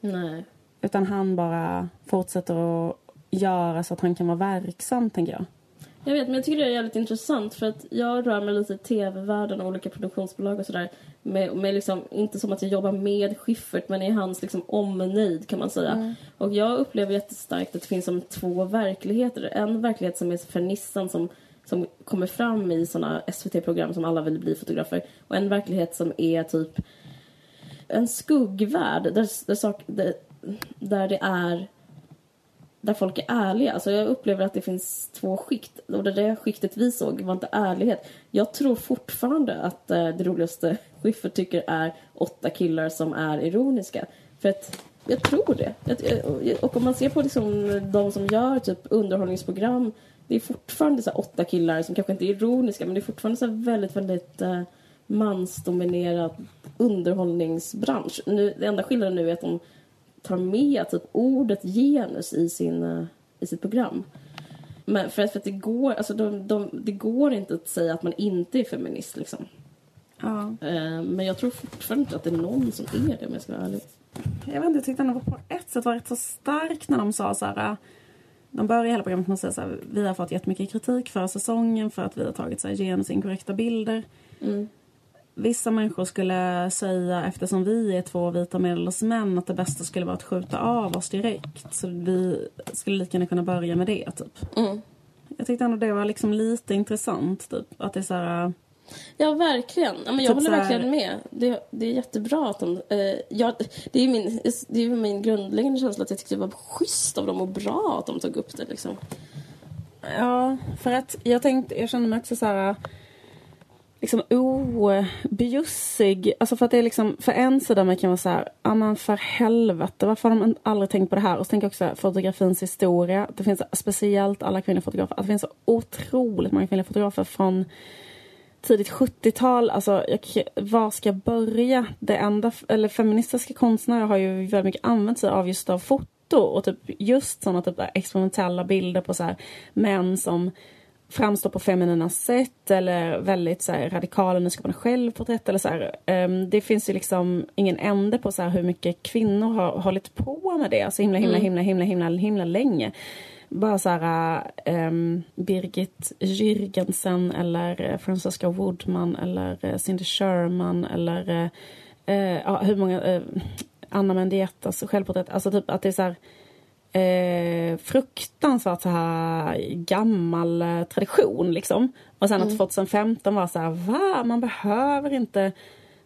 Nej. Utan han bara fortsätter att göra så att han kan vara verksam, tänker jag. Jag vet, men jag tycker det är jävligt intressant för att jag rör mig lite i tv-världen och olika produktionsbolag och sådär. Med, med liksom, inte som att jag jobbar med Schyffert men i hans liksom omnejd kan man säga. Och jag upplever jättestarkt att det finns som två verkligheter. En verklighet som är fernissan som, som kommer fram i såna SVT-program som alla vill bli fotografer. Och en verklighet som är typ en skuggvärld där, där, sak, där, där det är där folk är ärliga. Alltså jag upplever att det finns två skikt. Och det där skiktet vi såg var inte ärlighet. Jag tror fortfarande att eh, det roligaste [LAUGHS] Schyffert tycker är åtta killar som är ironiska. För att jag tror det. Och om man ser på liksom de som gör typ underhållningsprogram. Det är fortfarande så åtta killar som kanske inte är ironiska men det är fortfarande så väldigt, väldigt eh, mansdominerad underhållningsbransch. Nu, det enda skillnaden nu är att de tar med typ ordet genus i, sin, eh, i sitt program. Men för att, för att det, går, alltså de, de, det går inte att säga att man inte är feminist. Liksom. Ja. Eh, men jag tror fortfarande inte att det är någon som är det om jag ska vara ärlig. Jag vet inte, jag tyckte ändå på ett sätt var rätt så starkt när de sa så här. De börjar hela programmet med att säga så här. Vi har fått jättemycket kritik för säsongen för att vi har tagit så här genusinkorrekta bilder. Mm. Vissa människor skulle säga, eftersom vi är två vita medelålders män, att det bästa skulle vara att skjuta av oss direkt. Så vi skulle lika gärna kunna börja med det, typ. Mm. Jag tyckte ändå det var liksom lite intressant, typ. Att det är så här... Ja, verkligen. Ja, men jag Typ håller verkligen med. Det, det är jättebra att de... Eh, jag, det är min, det är min grundläggande känsla att jag tyckte det var schysst av dem och bra att de tog upp det. Liksom. Ja, för att jag tänkte, jag kände mig också så här liksom objussig. Alltså för att det är liksom, för en sida mig kan vara så här, ja men för helvete, varför har de aldrig tänkt på det här? Och så tänker jag också fotografins historia. Det finns speciellt alla kvinnliga fotografer, alltså det finns så otroligt många kvinnliga fotografer från tidigt 70-tal, alltså jag, var ska jag börja? Det enda, eller feministiska konstnärer har ju väldigt mycket använt sig av just av foto och typ just sådana typ experimentella bilder på så här män som framstår på feminina sätt eller väldigt så här, radikala nyskapande självporträtt eller så här. Ehm, det finns ju liksom ingen ände på så här hur mycket kvinnor har hållit på med det, alltså himla himla himla himla himla himla länge bara så här ehm, Birgit Jürgensen eller eh, Francesca Woodman eller eh, Cindy Sherman eller eh, ja, hur många eh, Anna Mendietas självporträtt, alltså typ att det är så här eh, fruktansvärt så här gammal tradition liksom. Och sen att 2015 var så här, va? Man behöver inte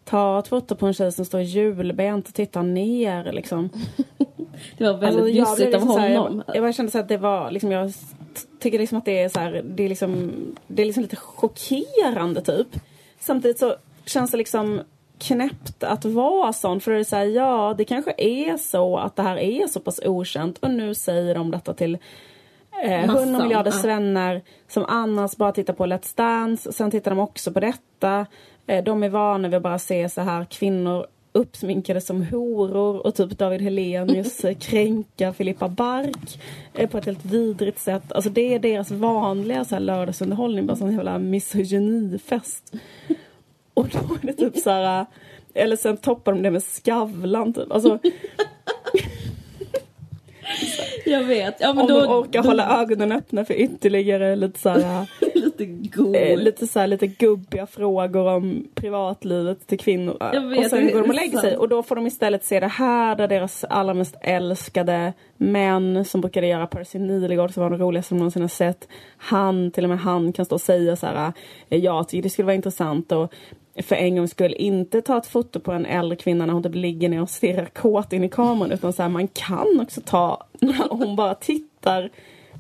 ta ett foto på en tjej som står hjulbent och tittar ner liksom. [LAUGHS] Det var väldigt Alltså, bjussigt blev av liksom så här, honom. Jag, jag kände så att det var liksom, jag tycker liksom att det är så här, det är liksom, det är liksom lite chockerande typ. Samtidigt så känns det liksom knäppt att vara sån för det är så här, ja det kanske är så att det här är så pass okänt och nu säger de detta till eh, Massan, 100 miljarder ja. svennar som annars bara tittar på Let's Dance. Sen tittar de också på detta. Eh, de är vana vid att bara se så här kvinnor uppsminkade som horor och typ David Hellenius eh, [LAUGHS] kränka Filippa Bark eh, på ett helt vidrigt sätt. Alltså det är deras vanliga så här lördagsunderhållning, bara sån jävla misogynifest. Och då är det typ så här, eller sen toppar de det med Skavlan typ. Alltså Jag vet. Ja, men om då, de orkar då, hålla ögonen öppna för ytterligare lite så här lite god. eh, lite så här, lite gubbiga frågor om privatlivet till kvinnor. Jag vet, och sen går de och lägger sig och då får de istället se det här där deras allra mest älskade män som brukade göra Percy Nilegård som var den roligaste de någonsin har sett. Han, till och med han kan stå och säga så här, eh, jag tycker det skulle vara intressant och för en gångs skull inte ta ett foto på en äldre kvinna när hon typ ligger ner och stirrar kåt in i kameran utan så här, man kan också ta när hon bara tittar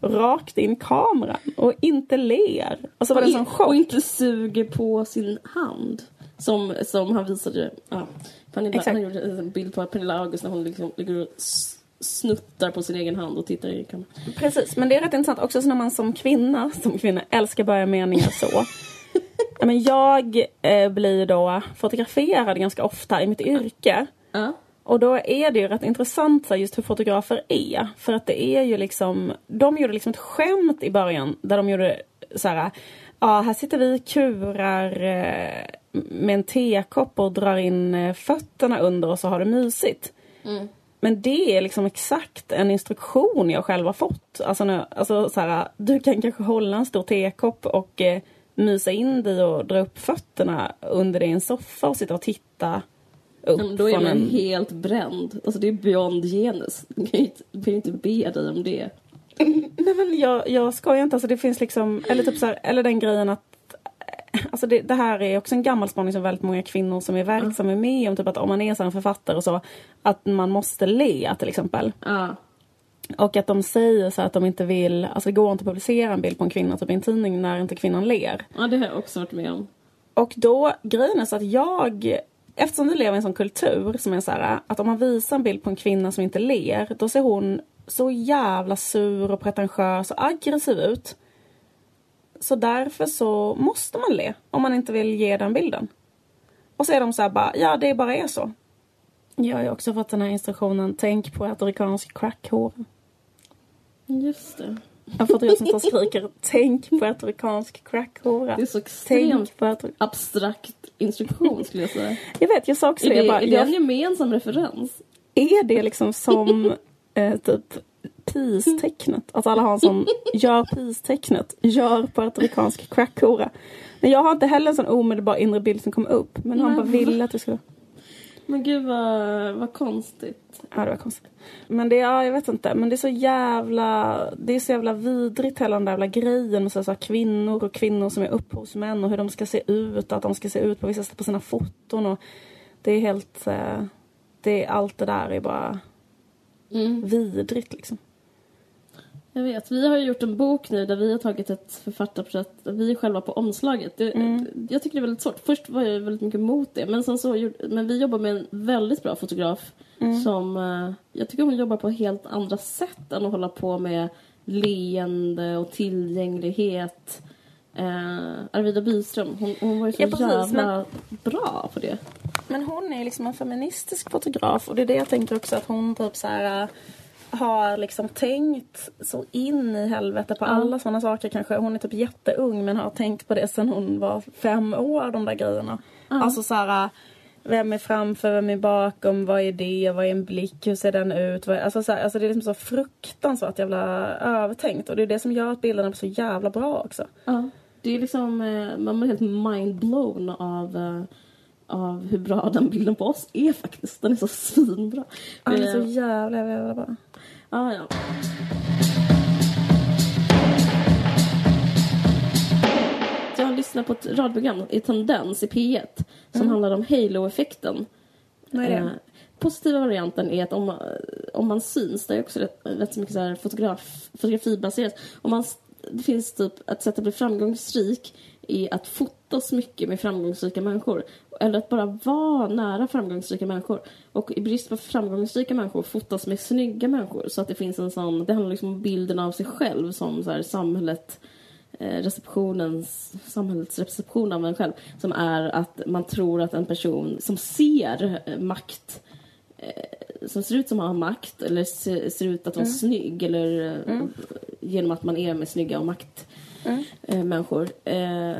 rakt in kameran och inte ler. Och så var det chock. och inte suger på sin hand. Som, som han visade. Ja, Pernilla, Exakt. han gjorde en bild på Pernilla August när hon liksom ligger och snuttar på sin egen hand och tittar i kameran. Precis, men det är rätt intressant också så när man som kvinna, som kvinna älskar börja meningar så. [LAUGHS] Men jag eh, blir då fotograferad ganska ofta i mitt yrke. Ja. Och då är det ju rätt intressant så just hur fotografer är. För att det är ju liksom, de gjorde liksom ett skämt i början där de gjorde så här, ja här sitter vi kurar eh, med en tekopp och drar in eh, fötterna under och så har det mysigt. Men det är liksom exakt en instruktion jag själv har fått. Alltså, när, alltså så här, du kan kanske hålla en stor tekopp och eh, mysa in dig och dra upp fötterna under dig i en soffa och sitta och titta upp Men då är man en helt bränd. Alltså det är beyond genus. Du kan ju inte, du kan ju inte be dig om det. [LAUGHS] Nej men jag, jag skojar inte, alltså det finns liksom, eller typ så här, eller den grejen att Alltså det, det här är också en gammal spaning som väldigt många kvinnor som är verksamma är med om. Typ att om man är så en författare och så, att man måste le till exempel. Ja. Och att de säger så att de inte vill, alltså det går inte att publicera en bild på en kvinna typ i en tidning när inte kvinnan ler. ja, det har jag också varit med om. Och då, grejen är så att jag, eftersom vi lever i en sån kultur som är så här, att om man visar en bild på en kvinna som inte ler, då ser hon så jävla sur och pretentiös och aggressiv ut. Så därför så måste man le om man inte vill ge den bilden. Och så är de så här bara, ja det bara är så. Jag har ju också fått den här instruktionen, tänk på att amerikansk crackhår. Just det. Får jag som skriker, tänk på amerikansk crackhora. Det är så extremt Tänk på att... abstrakt instruktion skulle jag säga. Jag vet, jag sa också Är det. Jag bara, är det en gemensam referens? är det liksom som eh, typ peace-tecknet? Att alla har en sån, gör peace-tecknet, gör puertoricansk crackhora. Men jag har inte heller en sån omedelbar inre bild som kom upp. Men han Men bara ville att det skulle... Men gud vad, vad konstigt. Ja, det var konstigt. Men det, ja, jag vet inte. Men det är så jävla, det är så jävla vidrigt hela den där jävla grejen med så, så här, kvinnor och kvinnor som är upphovsmän och hur de ska se ut och att de ska se ut på vissa sätt på sina foton och det är helt, eh, det är allt det där är bara Mm. vidrigt liksom. Jag vet, vi har ju gjort en bok nu där vi har tagit ett författarporträtt, vi är själva på omslaget. Det, Jag tycker det är väldigt svårt. Först var jag väldigt mycket emot det, men sen så men vi jobbar med en väldigt bra fotograf som, eh, jag tycker hon jobbar på helt andra sätt än att hålla på med leende och tillgänglighet. Eh, Arvida Byström, hon, hon var ju så Ja, precis, jävla bra på det. Men hon är liksom en feministisk fotograf och det är det jag tänker också att hon typ så här äh, har liksom tänkt så in i helvete på alla sådana saker kanske. Hon är typ jätteung men har tänkt på det sedan hon var fem år de där grejerna. Alltså så här äh, vem är framför, vem är bakom, vad är det, vad är en blick, hur ser den ut? Är, alltså, så här, alltså det är liksom så fruktansvärt jävla övertänkt och det är det som gör att bilderna blir så jävla bra också. Ja, det är liksom, eh, man blir helt mindblown av, eh, av hur bra den bilden på oss är faktiskt. Den är så svinbra. Ja, det är så Eh, jävla, jävla bra. ja, ja. Jag har lyssnat på ett radioprogram i Tendens i P1 som handlar om halo-effekten. Vad är det? Eh, positiva varianten är att om, man- om man syns, det är också rätt, rätt så mycket så här fotograf, fotografibaserat. Om man, det finns typ ett sätt att bli framgångsrik i att fotas mycket med framgångsrika människor. Eller att bara vara nära framgångsrika människor. Och i brist på framgångsrika människor fotas med snygga människor. Så att det finns en sån, det handlar liksom om bilden av sig själv som så här samhället eh, receptionens, samhällets reception av en själv som är att man tror att en person som ser eh, makt eh, som ser ut som att ha makt eller ser, ut att vara snygg eller eh, genom att man är med snygga och makt eh, människor. Eh,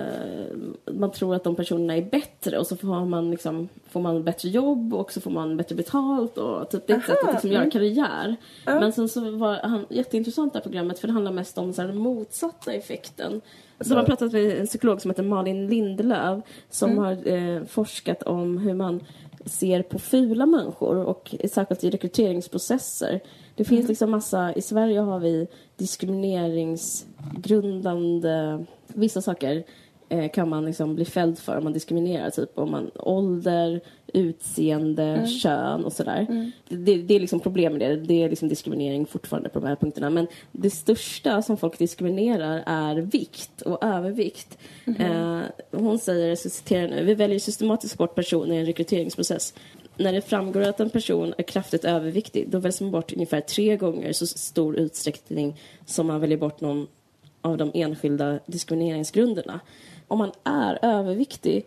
man tror att de personerna är bättre och så får man, liksom, får man bättre jobb och så får man bättre betalt och typ det är ett sätt att liksom göra karriär. Men sen så var han jätteintressant det här programmet för det handlar mest om så här, den motsatta effekten. Så man pratat med en psykolog som heter Malin Lindelöf som har eh, forskat om hur man ser på fula människor och särskilt i rekryteringsprocesser. Det finns liksom massa, i Sverige har vi diskrimineringsgrundande, vissa saker eh, kan man liksom bli fälld för om man diskriminerar, typ om man ålder, utseende, kön och sådär. Det, det är liksom problem med det, det är liksom diskriminering fortfarande på de här punkterna. Men det största som folk diskriminerar är vikt och övervikt. Eh, hon säger, så citerar nu, vi väljer systematiskt bort personer i en rekryteringsprocess. När det framgår att en person är kraftigt överviktig, då väljs man bort ungefär tre gånger så stor utsträckning som man väljer bort någon av de enskilda diskrimineringsgrunderna. Om man är överviktig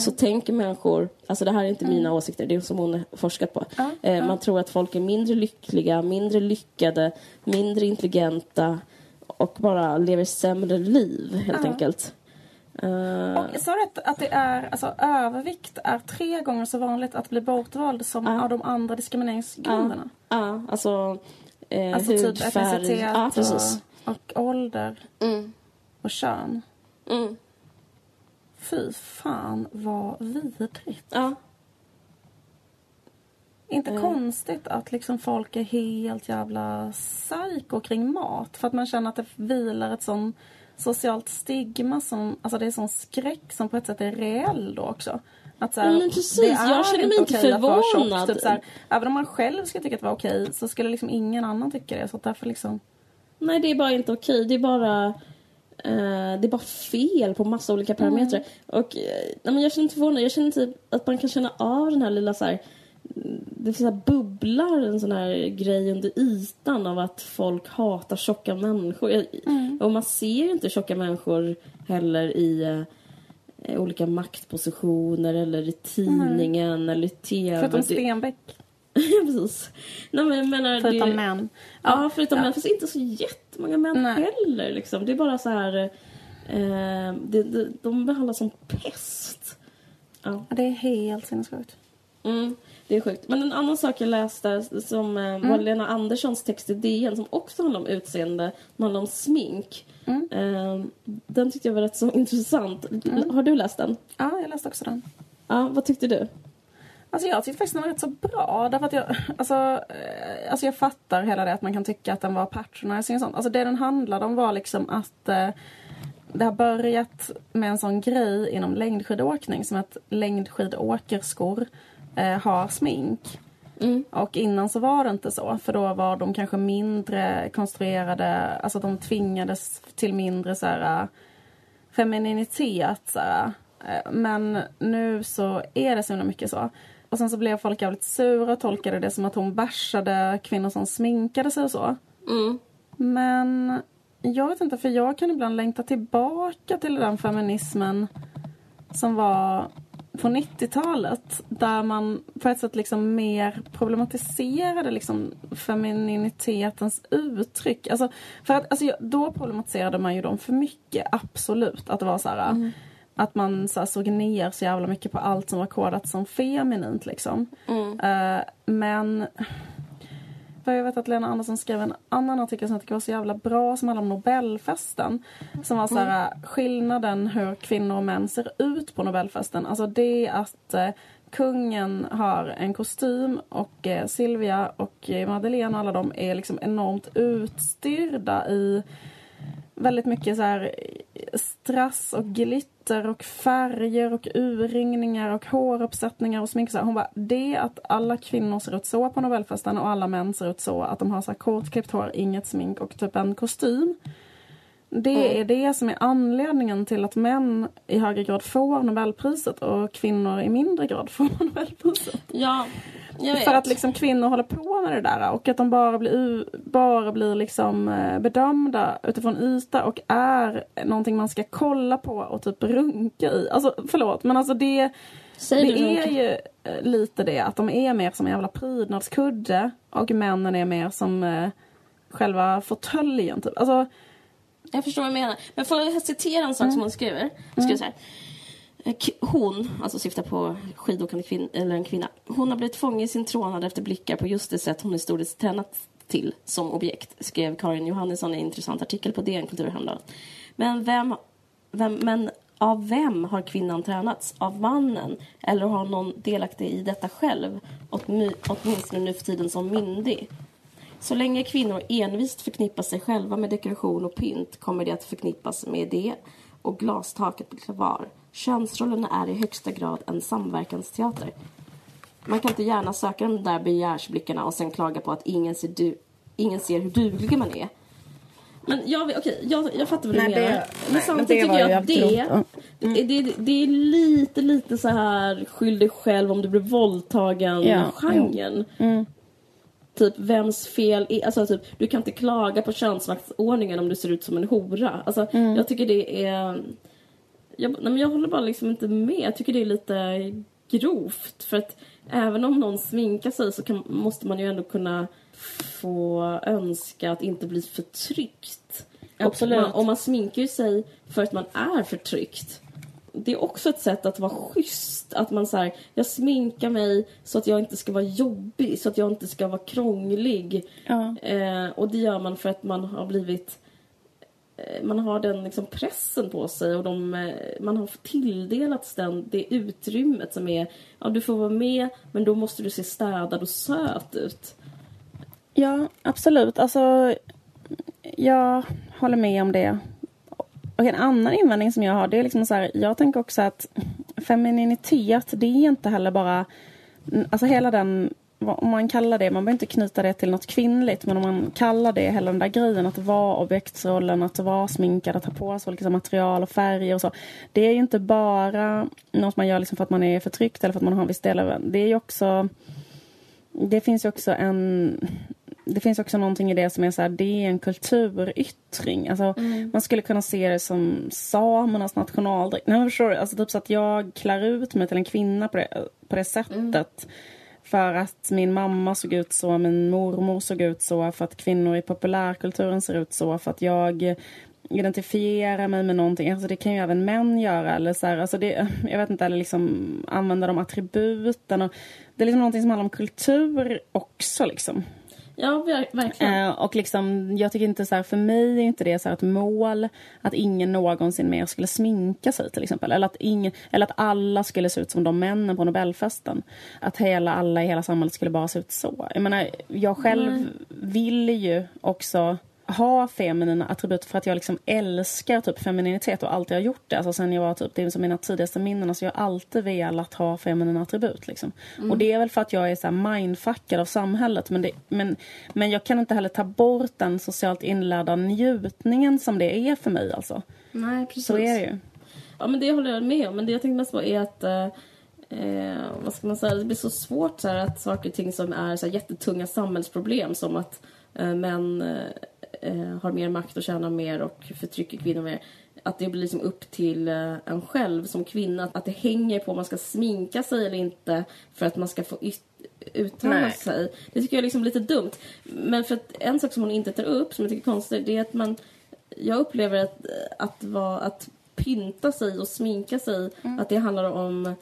så tänker människor, alltså det här är inte mina åsikter, det är som hon forskat på. eh, Man tror att folk är mindre lyckliga, mindre lyckade, mindre intelligenta och bara lever sämre liv helt enkelt. Eh, Och sa du att, det är, alltså övervikt är tre gånger så vanligt att bli bortvald som av de andra diskrimineringsgrunderna? Ja, alltså, eh, Alltså typ hudfärg. etnicitet ja, precis. och, och ålder Mm. och kön. Mm. Fy fan vad vidrigt. Ja. Inte Mm. konstigt att liksom folk är helt jävla psycho kring mat. För att man känner att det vilar ett sån socialt stigma som, alltså det är sån skräck som på ett sätt är reell då också. Att så här, Mm, precis. Jag känner mig inte tjock. förvånad. Typ så här, även om man själv skulle tycka att det var okej så skulle liksom ingen annan tycka det. Så därför liksom... Nej, det är bara inte okej. Det är bara... eh, det är bara fel på massa olika parametrar. Och eh, nej, men jag känner inte förvånad. Jag känner typ att man kan känna av den här lilla så här... Det finns så här bubblar en sån här grej under ytan av att folk hatar tjocka människor. Jag, Och man ser inte tjocka människor heller i eh, olika maktpositioner eller i tidningen eller i tv. Förutom Det- Stenbeck. [LAUGHS] Ja, precis. Nej, men jag menar, Förutom det... män. Ja, förutom Ja. män. Fast inte så jättemånga män Nej. heller. Liksom. Det är bara så här... Eh, det, det, de behandlas som pest. Ja, Ja, Det är helt sinnessjukt. mm, det är sjukt. Men en annan sak jag läste som eh, Mm. var Lena Anderssons text i DN som också handlar om utseende, som handlar om smink. Mm. Eh, den tyckte jag var rätt så intressant. Har du läst den? Ja, jag läste också den. Ja, vad tyckte du? Alltså jag tyckte faktiskt den var rätt så bra. Därför att jag, alltså, eh, alltså jag fattar hela det att man kan tycka att den var patronizing och sånt. Alltså det den handlade om var liksom att eh, det har börjat med en sån grej inom längdskidåkning som att längdskidåkerskor eh, har smink. Mm. Och innan så var det inte så för då var de kanske mindre konstruerade, alltså de tvingades till mindre så här, äh, femininitet. Så här. Äh, Men nu så är det så mycket så. Och sen så blev folk jävligt sura och tolkade det som att hon bashade kvinnor som sminkade sig och så. Mm. Men jag vet inte, för jag kan ibland längta tillbaka till den feminismen som var på 90-talet där man på ett sätt liksom mer problematiserade liksom femininitetens uttryck. Alltså, för att, alltså, då problematiserade man ju dem för mycket, absolut. Att det var så här, att man så här, såg ner så jävla mycket på allt som var kodat som feminint liksom. Eh, men för jag vet att Lena Andersson skrev en annan artikel som jag tycker var så jävla bra som handlade om Nobelfesten. Som var så här, skillnaden hur kvinnor och män ser ut på Nobelfesten. Alltså det att eh, kungen har en kostym och eh, Silvia och eh, Madeleine och alla de är liksom enormt utstyrda i väldigt mycket så här strass och glitter och färger och urringningar och håruppsättningar och smink. Så. Hon bara, det att alla kvinnor ser ut så på Nobelfesten och alla män ser ut så att de har så här kortklippt hår, inget smink och typ en kostym. Det är det som är anledningen till att män i högre grad får Nobelpriset och kvinnor i mindre grad får [LAUGHS] Nobelpriset. Ja. För att liksom kvinnor håller på med det där och att de bara blir, bara blir liksom eh, bedömda utifrån yta och är någonting man ska kolla på och typ runka i. Alltså förlåt men alltså det, Säg det är runka. ju eh, lite det att de är mer som en jävla prydnadskudde och männen är mer som eh, själva fåtöljen typ. Alltså Jag förstår vad du menar. Men får jag citera en sak Mm. som hon skriver? Skriver så här. Hon, alltså syftar på skidåkande kvin- eller en kvinna. Hon har blivit fånge i sin trånad efter blickar på just det sätt hon historiskt tränat till som objekt, skrev Karin Johannesson i en intressant artikel på DN Kultur häromdagen. Men vem, vem, men av vem har kvinnan tränats? Av mannen? Eller har någon delaktig i detta själv? Åtmi- Åtminstone nu för tiden som myndig. Så länge kvinnor envist förknippar sig själva med dekoration och pynt kommer de att förknippas med det och glastaket blir kvar. Könsrollerna är i högsta grad en samverkansteater. Man kan inte gärna söka de där begärsblickarna och sen klaga på att ingen ser, du, ingen ser hur duglig man är. Men jag, okej, jag, jag fattar vad du Nej, det- menar. nej, men samtidigt det tycker jag att det, det, det, det är lite, lite så här skyll dig själv om du blir våldtagen Ja, genren. Typ vems fel är, alltså typ du kan inte klaga på könsmaktsordningen om du ser ut som en hora. Alltså jag tycker det är, jag, nej, men jag håller bara liksom inte med. Jag tycker det är lite grovt för att även om någon sminkar sig så kan, måste man ju ändå kunna få önska att inte bli förtryckt. Absolut. Man, och man sminkar sig för att man är förtryckt. Det är också ett sätt att vara schysst. Att man säger jag sminkar mig så att jag inte ska vara jobbig, så att jag inte ska vara krånglig. Ja. Eh, och det gör man för att man har blivit Eh, man har den liksom pressen på sig och de, eh, man har tilldelats den, det utrymmet som är ja du får vara med men då måste du se städad och söt ut. Ja, absolut. Alltså, jag håller med om det. Och en annan invändning som jag har, det är liksom så här, jag tänker också att femininitet, det är inte heller bara, alltså hela den, om man kallar det, man behöver inte knyta det till något kvinnligt, men om man kallar det hela den där grejen att vara objektsrollen, att vara sminkad, att ha på sig olika material och färger och så. Det är ju inte bara något man gör liksom för att man är förtryckt eller för att man har en viss del av det är ju också det finns ju också en det finns också någonting i det som är så här, det är en kulturyttring. Alltså, Man skulle kunna se det som samernas nationaldräkt. Nej, förstår du? Alltså, typ så att jag klär ut mig till en kvinna på det, på det sättet. För att min mamma såg ut så, min mormor såg ut så, för att kvinnor i populärkulturen ser ut så, för att jag identifiera mig med någonting. Alltså det kan ju även män göra. Eller så här, alltså det, [LAUGHS] jag vet inte, eller liksom använda de attributen. Och, det är liksom någonting som handlar om kultur också. Liksom. Ja, verkligen. Eh, och liksom, jag tycker inte så här, för mig är inte det så ett mål att ingen någonsin mer skulle sminka sig till exempel. Eller att, ingen, eller att alla skulle se ut som de männen på Nobelfesten. Att hela, alla i hela samhället skulle bara se ut så. Jag menar, jag själv Nej. vill ju också ha feminina attribut för att jag liksom älskar typ femininitet och alltid har gjort det. Alltså sen jag var typ, det är som mina tidigaste minnen. Alltså jag har alltid velat ha feminina attribut. Liksom. Mm. Och det är väl för att jag är så mindfuckad av samhället. Men, det, men, men jag kan inte heller ta bort den socialt inlärda njutningen som det är för mig. Alltså. Nej, precis. Så är det ju. Ja, men det håller jag med om. Men det jag tänkte mest på är att eh, eh, vad ska man säga, det blir så svårt så här, att saker och ting som är så här, jättetunga samhällsproblem som att eh, män eh, eh, har mer makt och tjänar mer och förtrycker kvinnor mer. Att det blir liksom upp till eh, en själv som kvinna. Att det hänger på om man ska sminka sig eller inte för att man ska få uttala Nej. sig. Det tycker jag är liksom lite dumt. Men för att en sak som hon inte tar upp, som jag tycker är konstigt, det är att man... Jag upplever att, att, vara, att pynta sig och sminka sig, mm. att det handlar om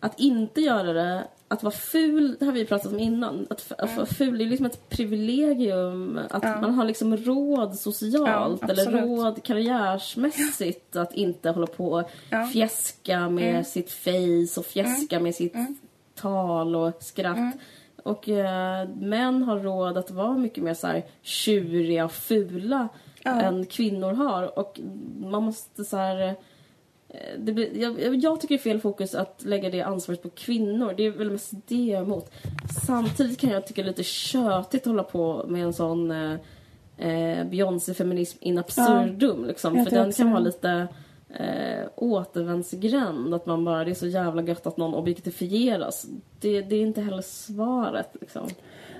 att inte göra det att vara ful, det har vi pratat om innan. Att, att vara ful är liksom ett privilegium. Att ja. man har liksom råd socialt ja, eller råd karriärsmässigt att inte hålla på och ja. fjäska med mm. sitt face och fjäska mm. med sitt mm. tal och skratt. Mm. Och äh, män har råd att vara mycket mer så här tjuriga och fula än kvinnor har. Och man måste så här Eh, blir, jag, jag, tycker det är fel fokus att lägga det ansvaret på kvinnor. Det är väl mest det jag är emot. Samtidigt kan jag tycka det är lite tjötigt att hålla på med en sån eh, eh Beyoncé-feminism in absurdum. Ja, liksom, för den kan vara lite eh, återvändsgränd. Att man bara, det är så jävla gött att någon objektifieras. Det, det är inte heller svaret. Liksom.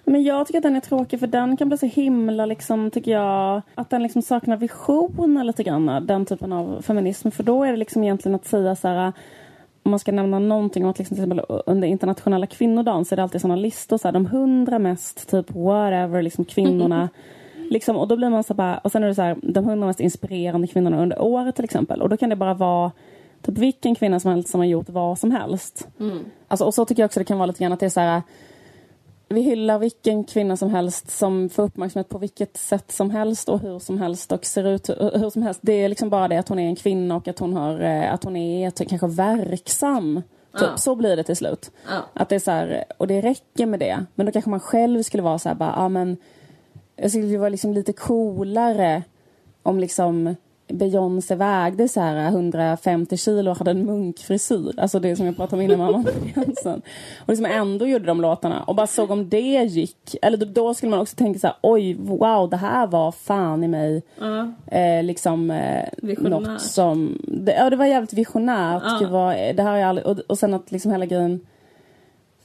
Men jag tycker att den är tråkig för den kan bli så himla liksom, tycker jag, att den liksom saknar visioner lite grann, den typen av feminism. För då är det liksom egentligen att säga så här om man ska nämna någonting om att liksom, till exempel under internationella kvinnodagen så är det alltid sådana listor, så här, de hundra mest typ whatever, liksom kvinnorna. [LAUGHS] liksom, och då blir man så bara, och sen är det så här, de hundra mest inspirerande kvinnorna under året till exempel. Och då kan det bara vara typ vilken kvinna som helst som har gjort vad som helst. Mm. Alltså, och så tycker jag också det kan vara lite grann att det är så här vi hyllar vilken kvinna som helst som får uppmärksamhet på vilket sätt som helst och hur som helst och ser ut hur som helst. Det är liksom bara det att hon är en kvinna och att hon, har, eh, att hon är kanske verksam. Typ. Ja. Så blir det till slut. Ja. Att det är så här, och det räcker med det. Men då kanske man själv skulle vara så här bara, ja men jag skulle vara liksom lite coolare om liksom Beyoncé vägde så här 150 kilo och hade en munkfrisyr. Alltså det som jag pratade om innan mamma gränsen. Och liksom ändå gjorde de låtarna. Och bara såg om det gick. Eller då skulle man också tänka så här, oj, wow, det här var fan i mig. Uh. Eh, liksom eh, något som... Det, ja, det var jävligt visionärt. Uh. Det, var, det här jag aldrig, och, och sen att liksom hela grejen...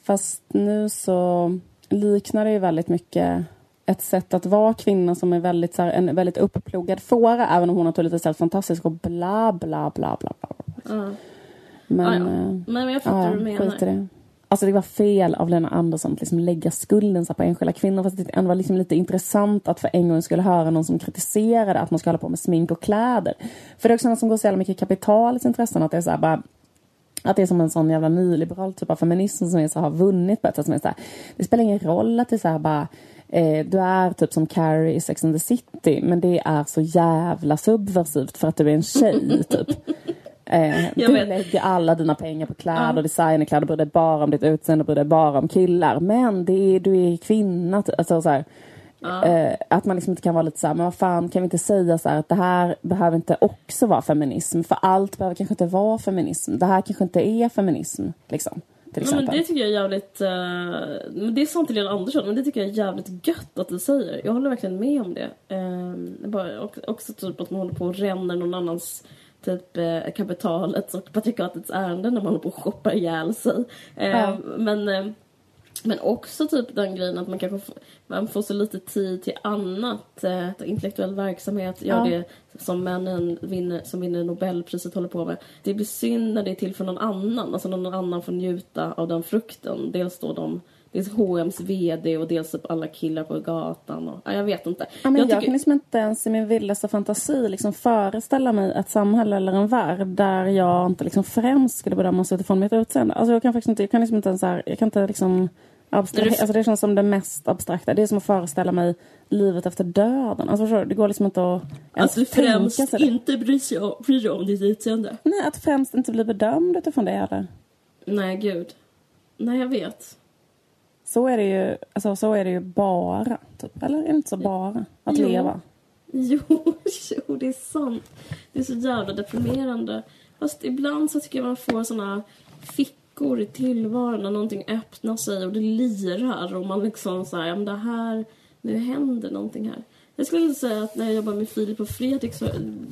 Fast nu så liknar det ju väldigt mycket ett sätt att vara kvinna som är väldigt, så här, en väldigt uppplogad fåra även om hon naturligtvis är fantastisk och bla bla bla bla. bla. Mm. Men, ah, ja. Eh, men jag fattar ja, vad du menar. Det. Alltså det var fel av Lena Andersson att liksom lägga skulden på enskilda kvinnor. Fast det var liksom lite intressant att för en gång skulle höra någon som kritiserade att man ska hålla på med smink och kläder. För det är också något som går så jävla mycket kapitalets intressen. Att det är så här bara att det är som en sån jävla nyliberal typ av feminism som är så har vunnit på ett sätt som är så här, Det spelar ingen roll att det är så här bara eh, du är typ som Carrie i Sex and the City men det är så jävla subversivt för att du är en tjej [LAUGHS] typ. Eh, du vet. lägger alla dina pengar på kläder, ja. designerkläder, bryr dig bara om ditt utseende, bryr dig bara om killar. Men det är, du är kvinna. Alltså, så här, ja. eh, att man liksom inte kan vara lite så här, men vad fan, kan vi inte säga så här, att det här behöver inte också vara feminism? För allt behöver kanske inte vara feminism. Det här kanske inte är feminism. Liksom till exempel. Men det tycker jag är jävligt... Uh, det är sant till Lena Andersson, men det tycker jag är jävligt gött att du säger. Jag håller verkligen med om det. Uh, bara, också typ att man håller på och ränner någon annans typ eh, kapitalets och patriarkatets ärende när man håller på och shoppar ihjäl sig. Eh, ja. Men eh, men också typ den grejen att man kanske får, man får så lite tid till annat. Eh, intellektuell verksamhet, gör ja. det som männen vinner, som vinner Nobelpriset håller på med. Det blir synd när det är till för någon annan. Alltså någon annan får njuta av den frukten. Dels då de Dels H&M's VD och dels typ alla killar på gatan. Och, ja, jag vet inte. Ja, men jag, jag tycker... kan liksom inte ens i min vildaste fantasi liksom föreställa mig ett samhälle eller en värld där jag inte liksom främst skulle bedömas utifrån mitt utseende. Alltså jag kan faktiskt inte, jag kan liksom inte ens här, jag kan inte liksom Abstrakt, När du- alltså det känns som det mest abstrakta. Det är som att föreställa mig livet efter döden. Alltså förstår du? Det går liksom inte att ens Att du främst inte bryr sig om, bryr dig om ditt utseende. Nej, att främst inte bli bedömd utifrån det heller. Nej, gud. Nej, jag vet. Så är det ju, alltså, så är det ju bara. Typ. Eller är det inte så bara att Jo. leva? Jo, [LAUGHS] jo, det är sant. Det är så jävla deprimerande. Fast ibland så tycker jag man får såna fickor i tillvaron när någonting öppnar sig och det lirar och man liksom så här, ja men det här, nu händer någonting här. Jag skulle säga att när jag jobbar med Filip och Fredrik så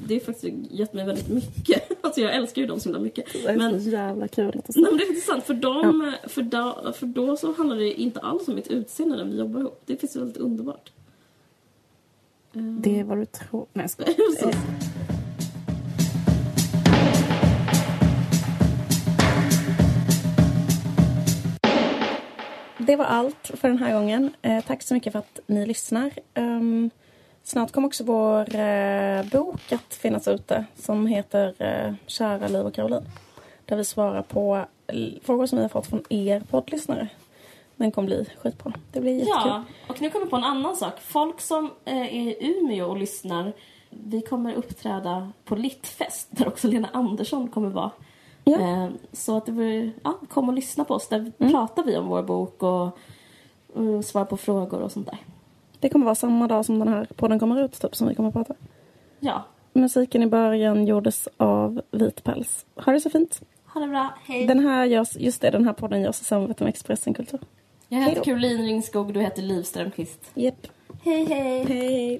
det är faktiskt gett mig väldigt mycket. [LAUGHS] Alltså jag älskar ju dem så himla mycket. Det är Men så jävla kul att Nej se. men det är faktiskt sant. För, dem, för, då, för då så handlar det inte alls om mitt utseende när vi jobbar ihop. Det finns väldigt underbart. Eh, Det är vad du tror. Nej, jag skojar. [LAUGHS] Det var allt för den här gången. Eh, tack så mycket för att ni lyssnar. Ehm, snart kommer också vår eh, bok att finnas ute som heter eh, Kära Liv och Caroline. Där vi svarar på frågor som vi har fått från er poddlyssnare. Den kommer bli skitbra. Det blir jättekul. Ja, och nu kommer jag på en annan sak. Folk som eh, är i Umeå och lyssnar, vi kommer uppträda på Littfest där också Lena Andersson kommer vara. Ja. Eh, så att det blir, ja, kom och lyssna på oss. Där pratar vi om vår bok och, och svarar på frågor och sånt där. Det kommer vara samma dag som den här podden kommer ut typ, som vi kommer att prata. Ja, Musiken i början gjordes av Vit Päls. Ha det så fint. ha det bra. Hej. Den här görs, just det, den här podden görs i samarbete med Expressen Kultur. Jag Hej heter. Caroline Ringskog du heter Liv Strömqvist. Japp. Hej, hej. Hej.